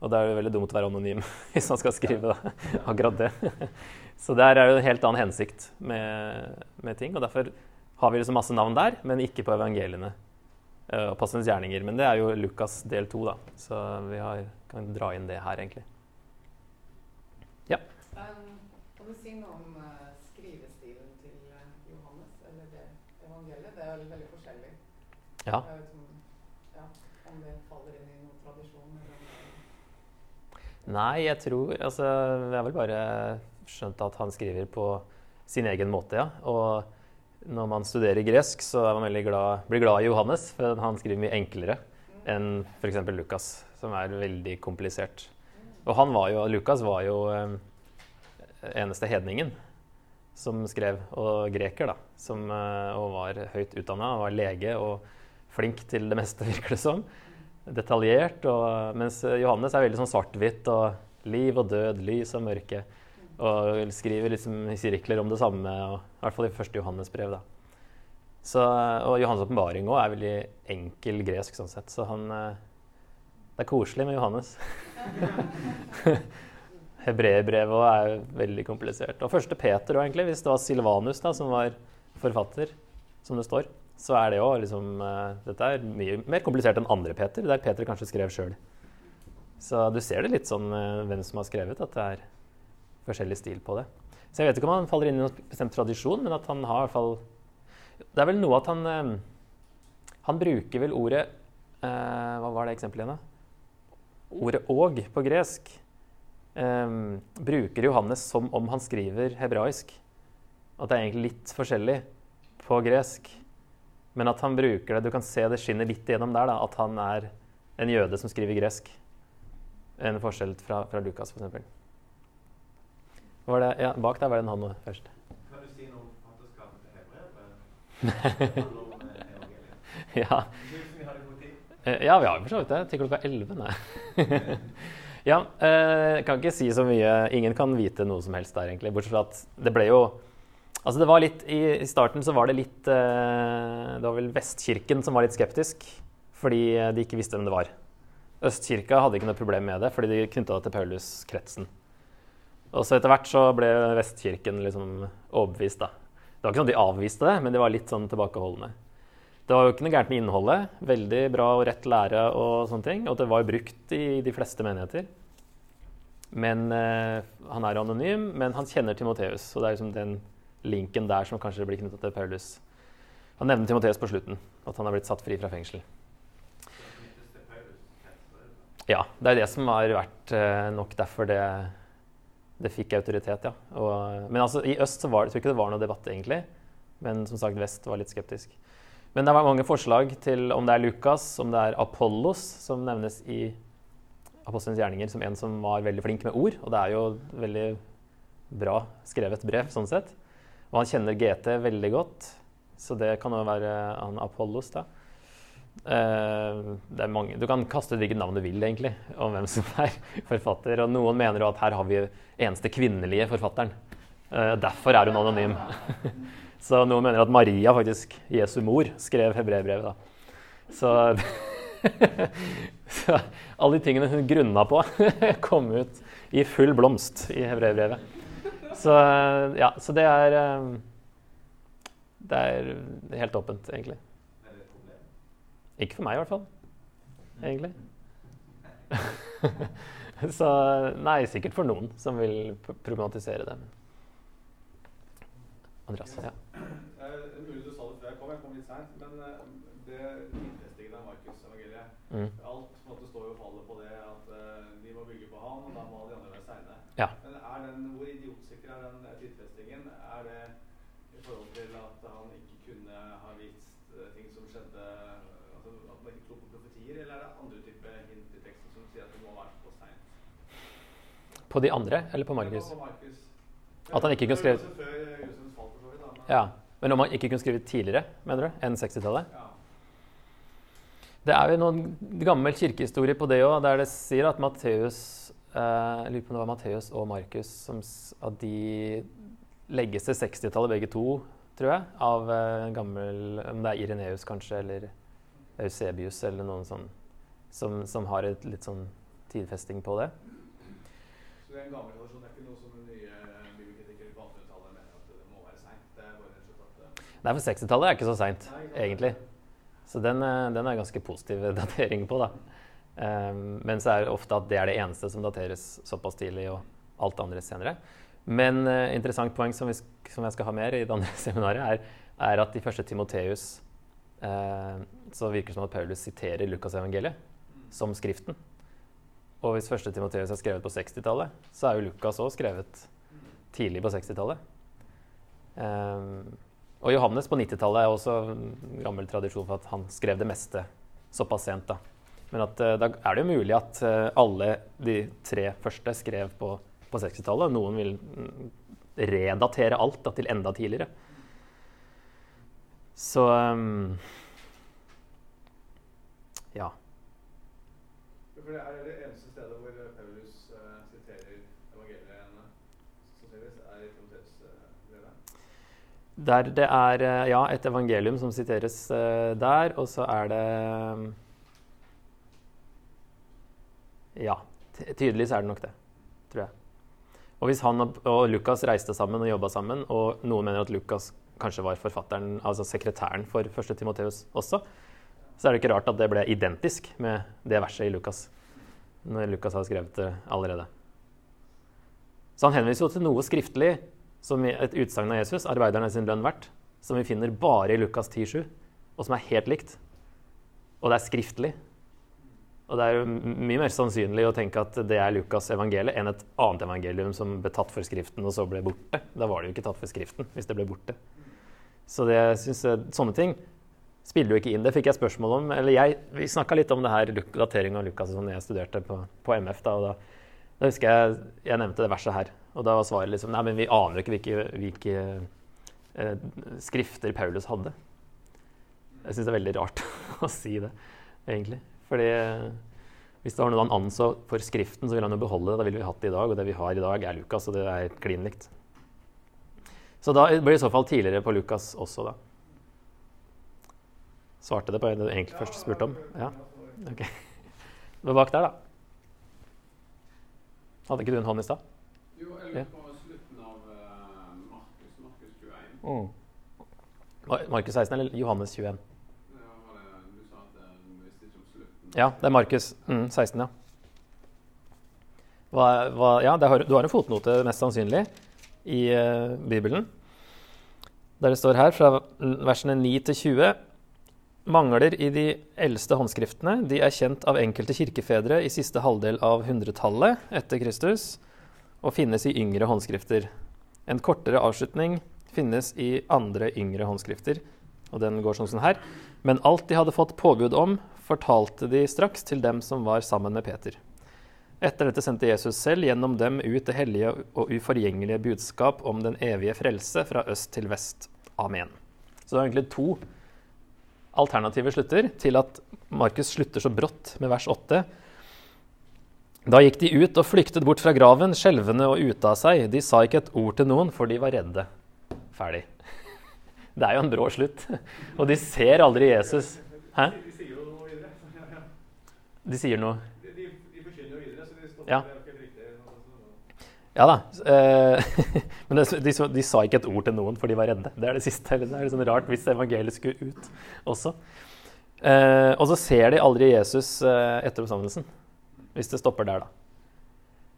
Speaker 1: Og da er det veldig dumt å være anonym hvis han skal skrive ja. akkurat det. Så der er det en helt annen hensikt med, med, ting. Og derfor har vi liksom masse navn der, men ikke på evangeliene. og Apostlenes gjerninger. Men det er jo Lukas del to, da. Så vi har, kan dra inn det her, egentlig. Ja. Um
Speaker 3: du si noe om uh, skrivestilen til uh, Johannes, eller det evangeliet? Det er veldig forskjellig.
Speaker 1: Ja.
Speaker 3: Ja. Om det faller inn i noen tradisjon?
Speaker 1: Nei, jeg tror Altså, jeg har vel bare skjønt at han skriver på sin egen måte, ja. Og når man studerer gresk, så man glad, blir glad i Johannes, for han skriver mye enklere enn f.eks. Lukas, som er veldig komplisert. Og han var jo, Lukas var jo eh, eneste hedningen som skrev, og greker, da, som, eh, og var høyt utdanna, var lege og flink til det meste, virker det som. Detaljert. Og, mens Johannes er veldig sånn svart-hvitt og liv og død, lys og mørke. Og skriver liksom sirkler om det samme, og, i hvert fall i første Johannesbrev. og Johannes' åpenbaring òg er veldig enkel gresk sånn sett, så han eh, Det er koselig med Johannes. Hebreerbrevet er veldig komplisert. Og første Peter òg, egentlig. Hvis det var Silvanus da, som var forfatter, som det står, så er det jo liksom eh, Dette er mye mer komplisert enn andre Peter, der Peter kanskje skrev sjøl. Så du ser det litt sånn eh, hvem som har skrevet, at det er forskjellig stil på det. Så jeg vet ikke om han faller inn i noen bestemt tradisjon, men at han har i hvert fall Det er vel noe at han eh, Han bruker vel ordet eh, Hva var det eksempelet igjen, da? Ordet 'og' på gresk eh, bruker Johannes som om han skriver hebraisk. At det er egentlig litt forskjellig på gresk. Men at han bruker det Du kan se det skinner litt igjennom der, da, at han er en jøde som skriver gresk. En forskjell fra, fra Lukas, f.eks. Ja, bak der var det en hånd først.
Speaker 2: Kan du si noe om fatterskapet til? Det evangeliet.
Speaker 1: Ja.
Speaker 2: Det.
Speaker 1: Eh, ja, vi har for så vidt det. Til klokka 11, nei. ja, eh, kan ikke si så mye. Ingen kan vite noe som helst der, egentlig. Bortsett fra at det ble jo Altså, det var litt I, starten så var det litt eh, Det var vel Vestkirken som var litt skeptisk, fordi de ikke visste hvem det var. Østkirka hadde ikke noe problem med det, fordi de knytta det til Paulus-kretsen. Og så etter hvert så ble Vestkirken liksom overbevist, da. Det var ikke sånn at de avviste det, men de var litt sånn tilbakeholdne. Det var jo ikke noe gærent med innholdet. Veldig bra og rett lære og sånne ting. Og det var jo brukt i de fleste menigheter. Men eh, Han er anonym, men han kjenner Timoteus. Og det er liksom den linken der som kanskje blir knytta til Paulus. Han nevner Timoteus på slutten, at han har blitt satt fri fra fengsel. Ja, det er det som har vært eh, nok derfor det, det fikk autoritet, ja. Og, men altså, i øst så var det, jeg tror ikke det var noe debatt, egentlig. Men som sagt, vest var litt skeptisk. Men det var mange forslag til om det er Lukas, om det er Apollos, som nevnes i Apostelens gjerninger som en som var veldig flink med ord. Og det er jo veldig bra skrevet brev, sånn sett. Og han kjenner GT veldig godt, så det kan jo være han Apollos, da. Eh, det er mange, du kan kaste hvilket navn du vil, egentlig, om hvem som er forfatter. Og noen mener at her har vi eneste kvinnelige forfatteren. Eh, derfor er hun anonym. Så noen mener at Maria, faktisk Jesu mor, skrev hebreerbrevet. Så, så alle de tingene hun grunna på, kom ut i full blomst i hebreerbrevet. Så ja, så det er eh, Det er helt åpent, egentlig.
Speaker 2: Er det et problem?
Speaker 1: Ikke for meg, i hvert fall. Egentlig. så Nei, sikkert for noen som vil problematisere det. Andreas? Ja.
Speaker 4: Eh, mulig du sa det før jeg kom, jeg kom litt seint. Men eh, det tidfestingen av Markus-evangeliet
Speaker 1: Mm.
Speaker 4: Alt på en måte står jo og faller på det at eh, de må bygge på han, og da må de andre være seine.
Speaker 1: Ja.
Speaker 4: Men er den, hvor idiotsikker er den eh, tidfestingen? Er det i forhold til at han ikke kunne ha visst eh, ting som skjedde altså At man ikke tror på profetier, eller er det andre typer hint i teksten som sier at det må være så seint?
Speaker 1: På de andre, eller på Markus? At han ikke kunne skrevet- Ja. Men om han ikke kunne skrive tidligere, mener du? Enn 60-tallet? Det er jo noen gammel kirkehistorie på det òg, der det sier at Matteus eh, Jeg lurer på om det var Matteus og Markus som at de legges til 60-tallet begge to, tror jeg. Av eh, en gammel Om det er Ireneus kanskje, eller Eusebius eller noen sånn som, som har et litt sånn tidfesting på det.
Speaker 4: Så det er en gammel tradisjon. Det er ikke noe som nye eh, bibelkritikere på 1800-tallet mener at det må være seint. Det er bare rett og slett at
Speaker 1: Nei, for 60-tallet er ikke så seint, egentlig. Så den, eh, den er ganske positiv datering på, da. Um, men så er det ofte at det er det eneste som dateres såpass tidlig, og alt det andre senere. Men uh, interessant poeng som, vi, som jeg skal ha mer i det andre seminaret, er, er at i første Timoteus uh, så virker det som at Paulus siterer Lukasevangeliet som Skriften. Og hvis første Timoteus er skrevet på 60-tallet, så er jo Lukas òg skrevet tidlig på 60-tallet. Um, og Johannes på 90-tallet er også gammel tradisjon for at han skrev det meste såpass sent. da. Men at, eh, da er det jo mulig at eh, alle de tre første skrev på, på 60-tallet. Noen vil mm, redatere alt da, til enda tidligere. Så um, Ja.
Speaker 4: For det er det eneste stedet hvor Paulus eh, siterer evangeliene sannsynligvis, er i Timoteus-brevet.
Speaker 1: Der det er eh, ja, et evangelium som siteres eh, der, og så er det um, Ja, tydelig tydeligvis er det nok det, tror jeg. Og hvis han og Lukas reiste sammen og jobba sammen, og noen mener at Lukas kanskje var forfatteren, altså sekretæren for 1. Timoteus også, så er det ikke rart at det ble identisk med det verset i Lukas. Når Lukas har skrevet det allerede. Så han henviser jo til noe skriftlig, som et utsagn av Jesus, 'arbeiderne sin lønn verdt', som vi finner bare i Lukas 10,7, og som er helt likt. Og det er skriftlig. Og det er jo mye mer sannsynlig å tenke at det er Lukas' evangeliet enn et annet evangelium som ble tatt for Skriften og så ble borte. Da var det jo ikke tatt for Skriften hvis det ble borte. Så det, synes jeg, sånne ting spiller jo ikke inn. Det fikk jeg spørsmål om. eller jeg, Vi snakka litt om det her, datering av Lukas som jeg studerte på, på MF. da, og da, da, husker jeg jeg nevnte det verset her. Og da var svaret liksom Nei, men vi aner jo ikke hvilke, hvilke eh, skrifter Paulus hadde. Jeg syns det er veldig rart å si det, egentlig. Fordi hvis det var noe han anså for Skriften, så ville han jo beholde det. Da ville vi hatt det i dag, og det vi har i dag, er Lukas, og det er klin likt. Så da blir det i så fall tidligere på Lukas også, da. Svarte det på det du egentlig først spurte om? Ja. Ok. Det var bak der, da. Hadde ikke du en hånd i stad?
Speaker 5: Jo, jeg lurer på slutten av uh, Markus, Markus 21.
Speaker 1: Mm. Markus 16 eller Johannes 21?
Speaker 5: Ja, det, du sa at uh, du visste ikke om slutten.
Speaker 1: Ja, det er Markus mm, 16, ja. Hva, hva, ja har, du har en fotnote, mest sannsynlig, i uh, Bibelen. Der det står her, fra versene 9 til 20 Mangler i de eldste håndskriftene. De er kjent av enkelte kirkefedre i siste halvdel av hundretallet etter Kristus og finnes i yngre håndskrifter. En kortere avslutning finnes i andre yngre håndskrifter. Og den går sånn her. Men alt de hadde fått påbud om, fortalte de straks til dem som var sammen med Peter. Etter dette sendte Jesus selv gjennom dem ut det hellige og uforgjengelige budskap om den evige frelse fra øst til vest. Amen. Så det er egentlig to alternative slutter til at Markus slutter så brått med vers 8. Da gikk de ut og flyktet bort fra graven, skjelvende og ute av seg. De sa ikke et ord til noen, for de var redde. Ferdig. Det er jo en brå slutt. Og de ser aldri Jesus. Hæ?
Speaker 4: De sier noe.
Speaker 1: De
Speaker 4: de jo videre, så de stopper
Speaker 1: Ja. Ja da. Eh, men de, de sa ikke et ord til noen, for de var redde. Det er det siste. Det er litt sånn rart hvis evangeliet skulle ut også. Eh, og så ser de aldri Jesus eh, etter oppstandelsen. Hvis det stopper der, da.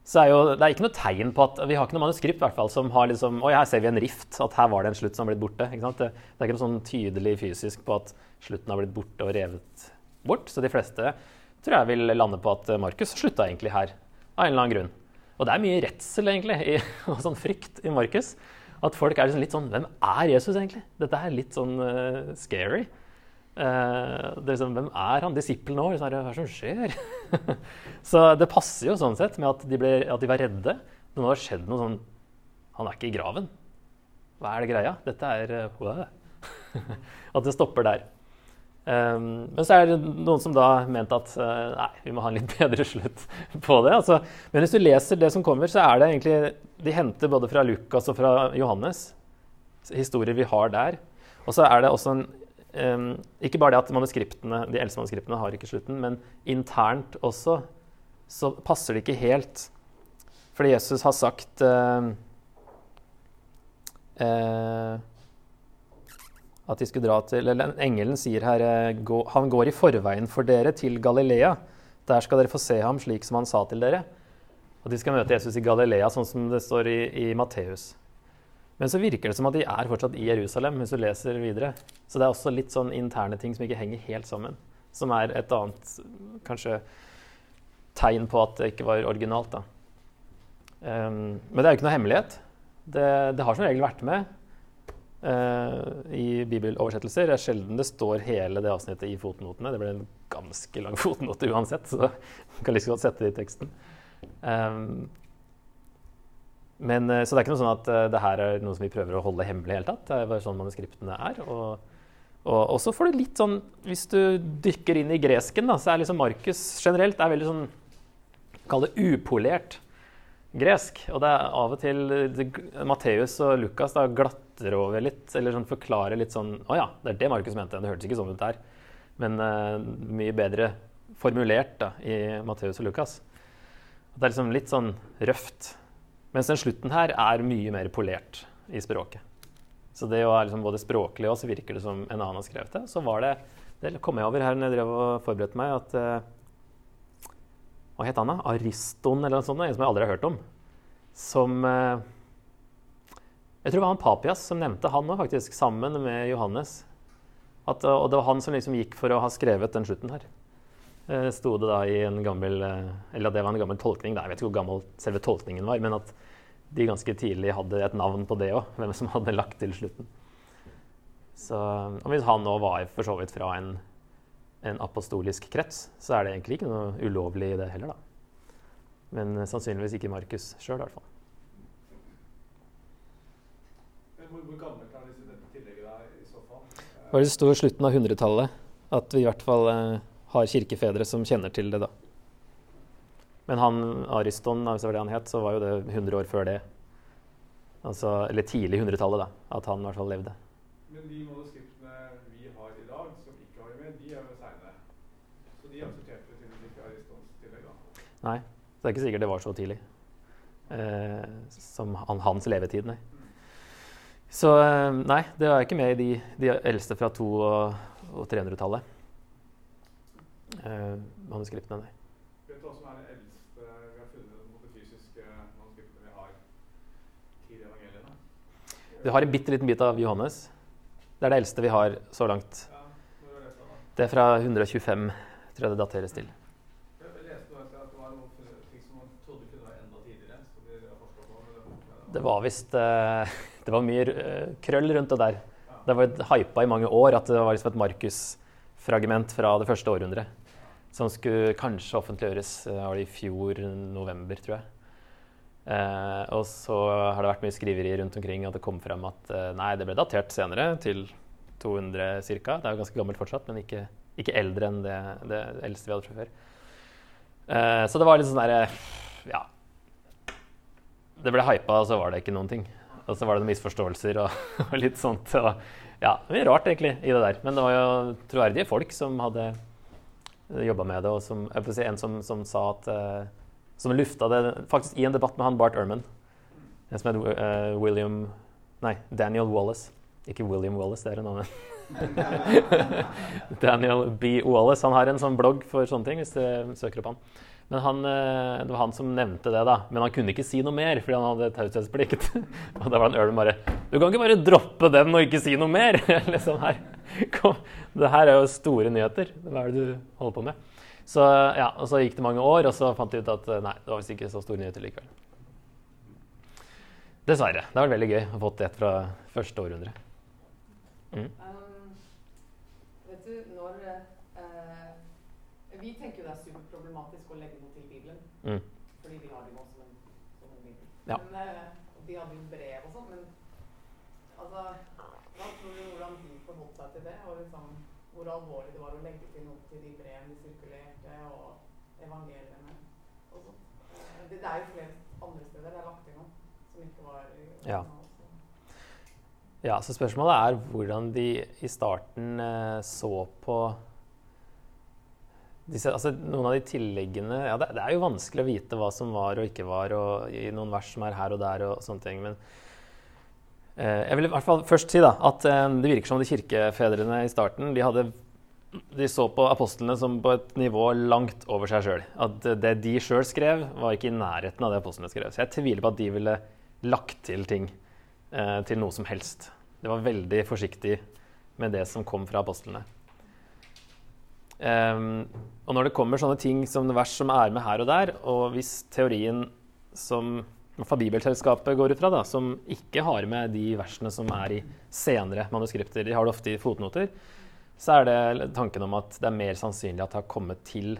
Speaker 1: Så er jo, det er ikke noe tegn på at Vi har ikke noe manuskript hvert fall, som har liksom Oi, her ser vi en rift. At her var det en slutt som har blitt borte. Ikke sant? Det, det er ikke noe sånn tydelig fysisk på at slutten har blitt borte og revet bort. Så de fleste tror jeg vil lande på at Markus slutta egentlig her. Av en eller annen grunn. Og det er mye redsel egentlig, i, og sånn frykt i Markus. At folk er liksom litt sånn Hvem er Jesus egentlig? Dette er litt sånn uh, scary. Eh, det er liksom, hvem er han? Disippelen òg? Hva er det som skjer? så det passer jo sånn sett med at de, ble, at de var redde. Nå har skjedd noe sånn Han er ikke i graven. Hva er det greia? Dette er uh. At det stopper der. Um, men så er det noen som da mente at uh, nei, vi må ha en litt bedre slutt på det. Altså, men hvis du leser det som kommer, så er det egentlig De henter både fra Lukas og fra Johannes historier vi har der. Og så er det også en um, Ikke bare det at manuskriptene, de eldste manuskriptene har ikke slutten, men internt også så passer det ikke helt. Fordi Jesus har sagt uh, uh, at de skulle dra til eller Engelen sier her eh, gå, han går i forveien for dere til Galilea. Der skal dere få se ham slik som han sa til dere. Og de skal møte Jesus i Galilea, sånn som det står i, i Matteus. Men så virker det som at de er fortsatt i Jerusalem, hvis du leser videre. Så det er også litt sånn interne ting som ikke henger helt sammen. Som er et annet kanskje tegn på at det ikke var originalt. da. Um, men det er jo ikke noe hemmelighet. Det, det har som regel vært med uh, i bibeloversettelser. Det er sjelden det står hele det avsnittet i fotnotene. Det blir en ganske lang fotnote uansett, så du kan like godt sette det i teksten. Um, men, uh, så det er ikke noe sånn at uh, det her er noe som vi prøver å holde hemmelig i hele tatt. Det er bare sånn manuskriptene er. Og, og, og så får du litt sånn Hvis du dykker inn i gresken, da, så er liksom Markus generelt er veldig sånn Kall det upolert gresk. Og det er av og til det, Matteus og Lukas da glatter over litt, eller sånn forklarer litt sånn Å ja, det er det Markus mente. Det hørtes ikke sånn ut der. Men uh, mye bedre formulert da, i Matteus og Lukas. Det er liksom litt sånn røft Mens den slutten her er mye mer polert i språket. Så det være liksom både språklig og så virker det som en annen har skrevet det. Så var det Det kom jeg over her når jeg drev og forberedte meg, at eh, Hva het han, da? Ariston eller noe sånt? En som jeg aldri har hørt om. Som eh, Jeg tror det var han Papias som nevnte han òg, faktisk, sammen med Johannes. At, og det var han som liksom gikk for å ha skrevet den slutten her. Eh, sto det da i en gammel eh, Eller at det var en gammel tolkning. Da. Jeg vet ikke hvor gammel selve tolkningen var, men at de ganske tidlig hadde et navn på det òg. Hvem som hadde lagt til slutten. Så, og hvis han nå var for så vidt fra en, en apostolisk krets, så er det egentlig ikke noe ulovlig i det heller, da. Men eh, sannsynligvis ikke Markus sjøl, i hvert fall.
Speaker 4: Hvor, hvor gammelt er disse, dette tillegget da, i så fall? Det
Speaker 1: Hva er det sto i slutten av 100-tallet? At vi i hvert fall har kirkefedre som kjenner til det, da. Men han Ariston, hvis det var det han het, så var jo det 100 år før det. Altså, eller tidlig 100-tallet, da. At han i hvert fall levde.
Speaker 4: Men de manuskriptene vi har i dag, som ikke har det med, de er jo seine. Så de aksepterte tydeligvis ikke Aristons tillegg, da.
Speaker 1: Nei, så det er ikke sikkert det var så tidlig. Eh, som han, hans levetid, nei. Så eh, nei, det er ikke med i de, de eldste fra 200- og, og 300-tallet. Eh, manuskriptene, nei.
Speaker 4: Vet du hva som er det eldste vi har funnet mot de fysiske manuskriptene vi har til evangeliene?
Speaker 1: Vi har en bitte liten bit av Johannes. Det er det eldste vi har så langt.
Speaker 4: Ja, når er det fra da?
Speaker 1: Det er fra 125, tror jeg det dateres til.
Speaker 4: De Det
Speaker 1: var visst eh, Det var mye eh, krøll rundt det der. Det var hypa i mange år at det var liksom et Markus-fragment fra det første århundret. Som skulle kanskje offentliggjøres eh, var det i fjor november, tror jeg. Eh, og så har det vært mye skriveri rundt omkring at det kom frem at eh, nei, det ble datert senere, til 200 ca. Det er jo ganske gammelt fortsatt, men ikke, ikke eldre enn det, det eldste vi hadde fra før. Eh, så det var litt sånn derre Ja. Det ble hypa, og så var det ikke noen ting. Og så var det noen misforståelser og, og litt sånt. Og, ja, mye rart egentlig i det der. Men det var jo troverdige folk som hadde jobba med det, og som, si, en som, som sa at eh, Som lufta det faktisk i en debatt med han Bart Ehrman, en som het eh, William Nei, Daniel Wallace. Ikke William Wallace, det er en annen. Daniel B. Wallace. Han har en sånn blogg for sånne ting, hvis du søker opp han. Men han, eh, det var han som nevnte det, da. Men han kunne ikke si noe mer, fordi han hadde taushetsplikt. og da var han Earl bare Du kan ikke bare droppe den og ikke si noe mer! liksom her. Det her er jo store nyheter. Hva er det du holder på med? Så, ja, og så gikk det mange år, og så fant de ut at eh, nei, det var visst ikke så store nyheter likevel. Dessverre. Det har vært veldig gøy å få et fra første århundre. Mm.
Speaker 3: Um, vet du, når uh, Vi tenker jo det er superproblematisk å legge noe til Bibelen.
Speaker 1: Mm.
Speaker 3: Fordi vi har det jo som en, som en bibel.
Speaker 1: Ja.
Speaker 3: Men, eh, og de hadde jo brev og sånn, men altså Hva tror du hvordan de forholdt seg til det? Og liksom, hvor alvorlig det var å legge til noe til de brevene de sirkulerte, og evangeliene og sånt. Det, det er jo flere andre steder det er lagt til noe som ikke var
Speaker 1: Ja.
Speaker 3: så.
Speaker 1: Ja, så spørsmålet er hvordan de i starten eh, så på disse, altså Noen av de tilleggene ja, det, det er jo vanskelig å vite hva som var og ikke var, og i noen vers som er her og der og sånne ting. Men eh, jeg vil i hvert fall først si da, at eh, det virker som de kirkefedrene i starten de, hadde, de så på apostlene som på et nivå langt over seg sjøl. At det de sjøl skrev, var ikke i nærheten av det apostlene skrev. Så jeg tviler på at de ville lagt til ting eh, til noe som helst. Det var veldig forsiktig med det som kom fra apostlene. Um, og når det kommer sånne ting som vers som er med her og der, og hvis teorien som fra Bibelselskapet går ut fra, da, som ikke har med de versene som er i senere manuskripter, de har det ofte i fotnoter, så er det tanken om at det er mer sannsynlig at det har kommet til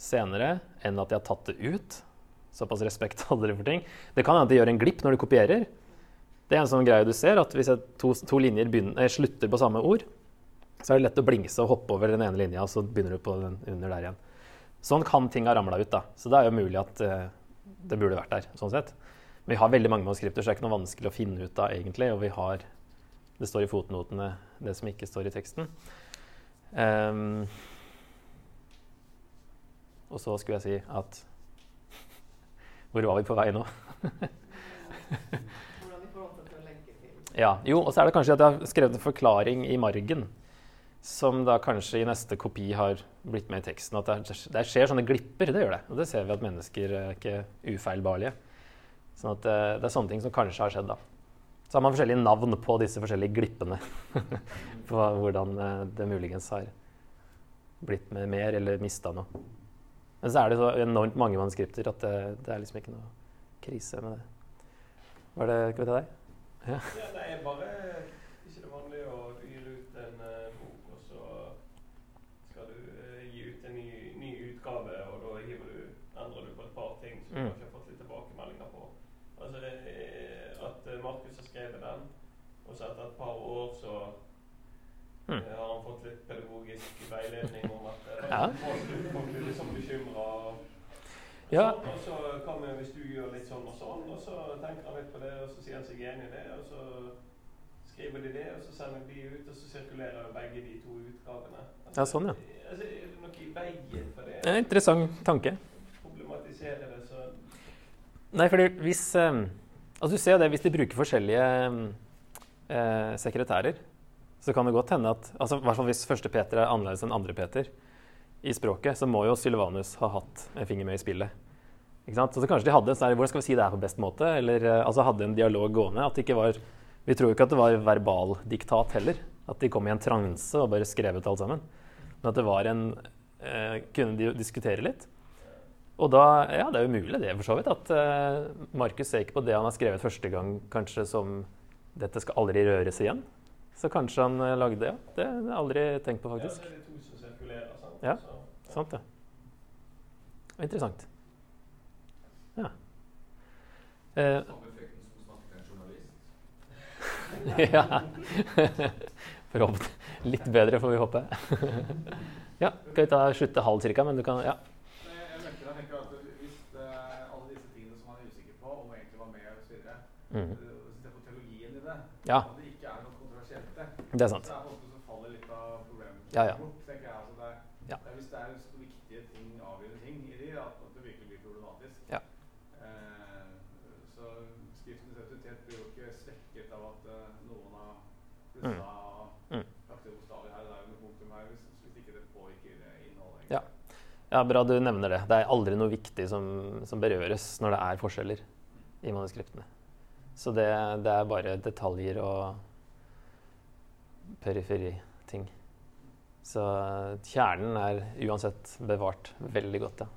Speaker 1: senere enn at de har tatt det ut. Såpass respekt hadde de for ting. Det kan hende at de gjør en glipp når de kopierer. Det er en sånn greie du ser, at hvis to, to linjer begynner, eh, slutter på samme ord, så er det lett å blingse og hoppe over den ene linja, og så begynner du på den under der igjen. Sånn kan ting ha ramla ut, da. Så det er jo mulig at eh, det burde vært der, sånn sett. Men vi har veldig mange manuskripter, så det er ikke noe vanskelig å finne ut av, egentlig. Og vi har Det står i fotnotene, det som ikke står i teksten. Ehm, og så skulle jeg si at Hvor var vi på vei nå? Ja, jo, og så er det kanskje at jeg har skrevet en forklaring i margen. Som da kanskje i neste kopi har blitt med i teksten. At det, det skjer sånne glipper, det gjør det. Og det ser vi at mennesker er ikke ufeilbarlige. Sånn at det, det er sånne ting som kanskje har skjedd, da. Så har man forskjellige navn på disse forskjellige glippene. på hvordan eh, det muligens har blitt med mer eller mista noe. Men så er det så enormt mange manuskripter at det, det er liksom ikke noe krise med det. Var det Skal vi ta deg?
Speaker 2: Ja, nei, jeg bare ikke det vanlig å du gir ut en eh, bok, og så skal du eh, gi ut en ny, ny utgave, og da hiver du, endrer du på et par ting som du
Speaker 1: Mm.
Speaker 2: kanskje har fått litt tilbakemeldinger på. Altså eh, at eh, Markus har skrevet den, og så etter et par år så
Speaker 1: Mm.
Speaker 2: eh, har han fått litt pedagogisk veiledning om at eh,
Speaker 1: Ja.
Speaker 2: folk blir liksom bekymra.
Speaker 1: Ja.
Speaker 2: Og så vi, hvis du gjør litt sånn og sånn, og så tenker han litt på det, og så sier han seg enig i det, og så skriver de det, og så sender de ut, og så sirkulerer begge de to utgavene. Altså,
Speaker 1: Ja, sånn, ja.
Speaker 2: Altså, er det noe i veien for det?
Speaker 1: Det er en interessant tanke.
Speaker 2: Problematisere det, så
Speaker 1: Nei, fordi hvis eh, Altså, du ser jo det hvis de bruker forskjellige eh, sekretærer, så kan det godt hende at altså, hvert fall Hvis første Peter er annerledes enn andre Peter i språket, så må jo Sylvanus ha hatt en finger med i spillet. Så, så kanskje de hadde sånn her, Hvordan skal vi si det her på best måte? Eller eh, altså hadde en dialog gående. At det ikke var Vi tror ikke at det var verbaldiktat heller. At de kom i en transe og bare skrev ut alt sammen. Men at det var en eh, Kunne de diskutere litt. Og da, ja, det er jo mulig det, for så vidt, at eh, Markus ser ikke på det han har skrevet første gang, kanskje som 'dette skal aldri røres igjen'. Så kanskje han eh, lagde det, ja. Det har jeg aldri tenkt på,
Speaker 2: ja,
Speaker 1: faktisk.
Speaker 2: så er det to som sirkulerer. Sant?
Speaker 1: Ja.
Speaker 2: Så,
Speaker 1: Sant, ja. Interessant. Ja. Eh, ja. Forhåpentlig. Litt bedre, får vi håpe. ja, skal vi ta slutte halv cirka, men du kan Ja.
Speaker 4: Eh, er.
Speaker 1: Mm.
Speaker 4: På teologien i det,
Speaker 1: Ja.
Speaker 4: og det ikke er noe kontroversielt
Speaker 1: Det er sant.
Speaker 4: så er det ofte som faller litt av problemet
Speaker 1: Ja, ja.
Speaker 4: bort. tenker jeg. Altså det, er-
Speaker 1: Ja.
Speaker 4: det er hvis det er så viktige ting, avgjørende ting i de, at, at det virkelig blir problematisk.
Speaker 1: Ja.
Speaker 4: Eh, så skriftens autoritet blir jo ikke svekket av at eh, noen har plussa
Speaker 1: Mm.
Speaker 4: lagt det bokstavelig her. Det er jo noe punktum her, hvis, hvis ikke det påvirker eh, innholdet.
Speaker 1: Ja. Ja, Bra du nevner det. Det er aldri noe viktig som, som berøres når det er forskjeller i manuskriptene. Så det, det er bare detaljer og periferiting. Så kjernen er uansett bevart veldig godt, ja.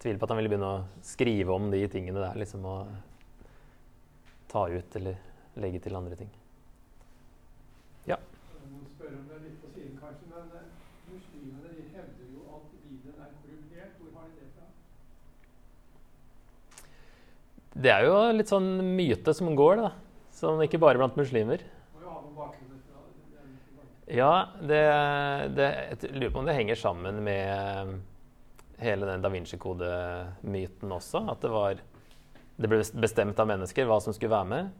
Speaker 1: Tviler på at han ville begynne å skrive om de tingene der, liksom å ta ut eller legge til andre ting.
Speaker 6: Jeg må spørre om det er litt på siden, kanskje, men eh, muslimene de hevder jo at Bibelen er korrumpert. Hvor har de det fra?
Speaker 1: Det er jo litt sånn myte som går, da. Sånn ikke bare blant muslimer.
Speaker 6: Er
Speaker 1: Ja, det, det, jeg lurer på om det henger sammen med hele den da Vinci-kode-myten også. At det var Det ble bestemt av mennesker hva som skulle være med.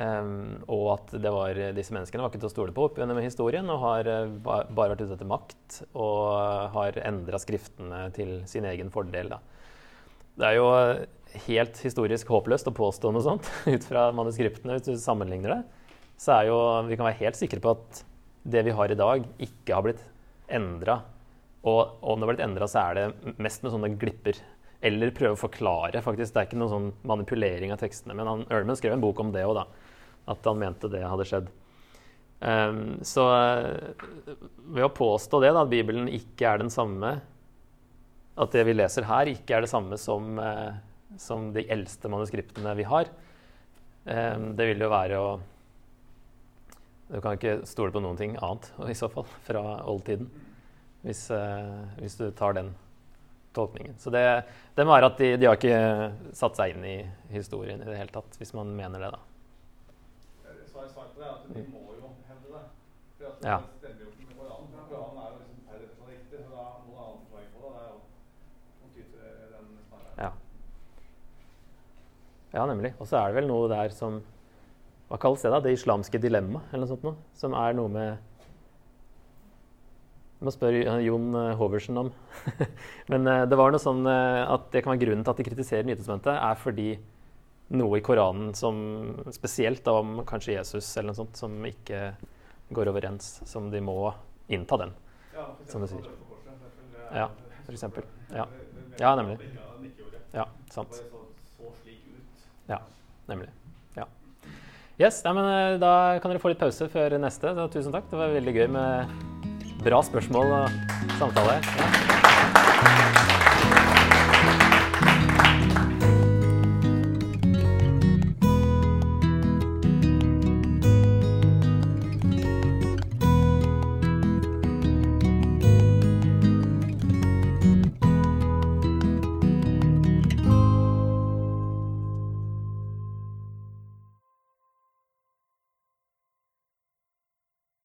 Speaker 1: Um, og at var, disse menneskene var ikke til å stole på opp gjennom historien og har eh, ba, bare vært ute etter makt og har endra skriftene til sin egen fordel. Da. Det er jo helt historisk håpløst å påstå noe sånt ut fra manuskriptene. Hvis du sammenligner det, så er jo vi kan være helt sikre på at det vi har i dag, ikke har blitt endra. Og om det har blitt endra, så er det mest med sånne glipper. Eller prøve å forklare, faktisk. Det er ikke noen sånn manipulering av tekstene. Men han, Ørmen skrev en bok om det òg, da. At han mente det hadde skjedd. Um, så eh, ved å påstå det, da, at Bibelen ikke er den samme At det vi leser her, ikke er det samme som, eh, som de eldste manuskriptene vi har, Um, det vil jo være å Du kan ikke stole på noen ting annet i så fall fra oldtiden. Hvis, uh, hvis du tar den tolkningen. Så det, det må være at de, de har ikke satt seg inn i historien i det hele tatt, hvis man mener det, da.
Speaker 4: Eh, Svaret svaret på det at de må jo hevde det. For at
Speaker 1: Ja. Ja, nemlig. Og så er det vel noe der som Hva kalles det, da? Det islamske dilemmaet, eller noe sånt noe? Som er noe med Du må spørre eh, Jon eh, Hoversen om. Men eh, det var noe sånn at det kan være grunnen til at de kritiserer Nytestamentet, er fordi noe i Koranen som spesielt om kanskje Jesus eller noe sånt, som ikke går overens, som de må innta den,
Speaker 4: ja,
Speaker 1: som du sier. Ja, for eksempel. Ja, ja nemlig. Ja, sant. Ja, nemlig. Ja. Yes, ja, men eh, Da kan dere få litt pause før neste. Så tusen takk. Det var veldig gøy med bra spørsmål og samtale. Ja.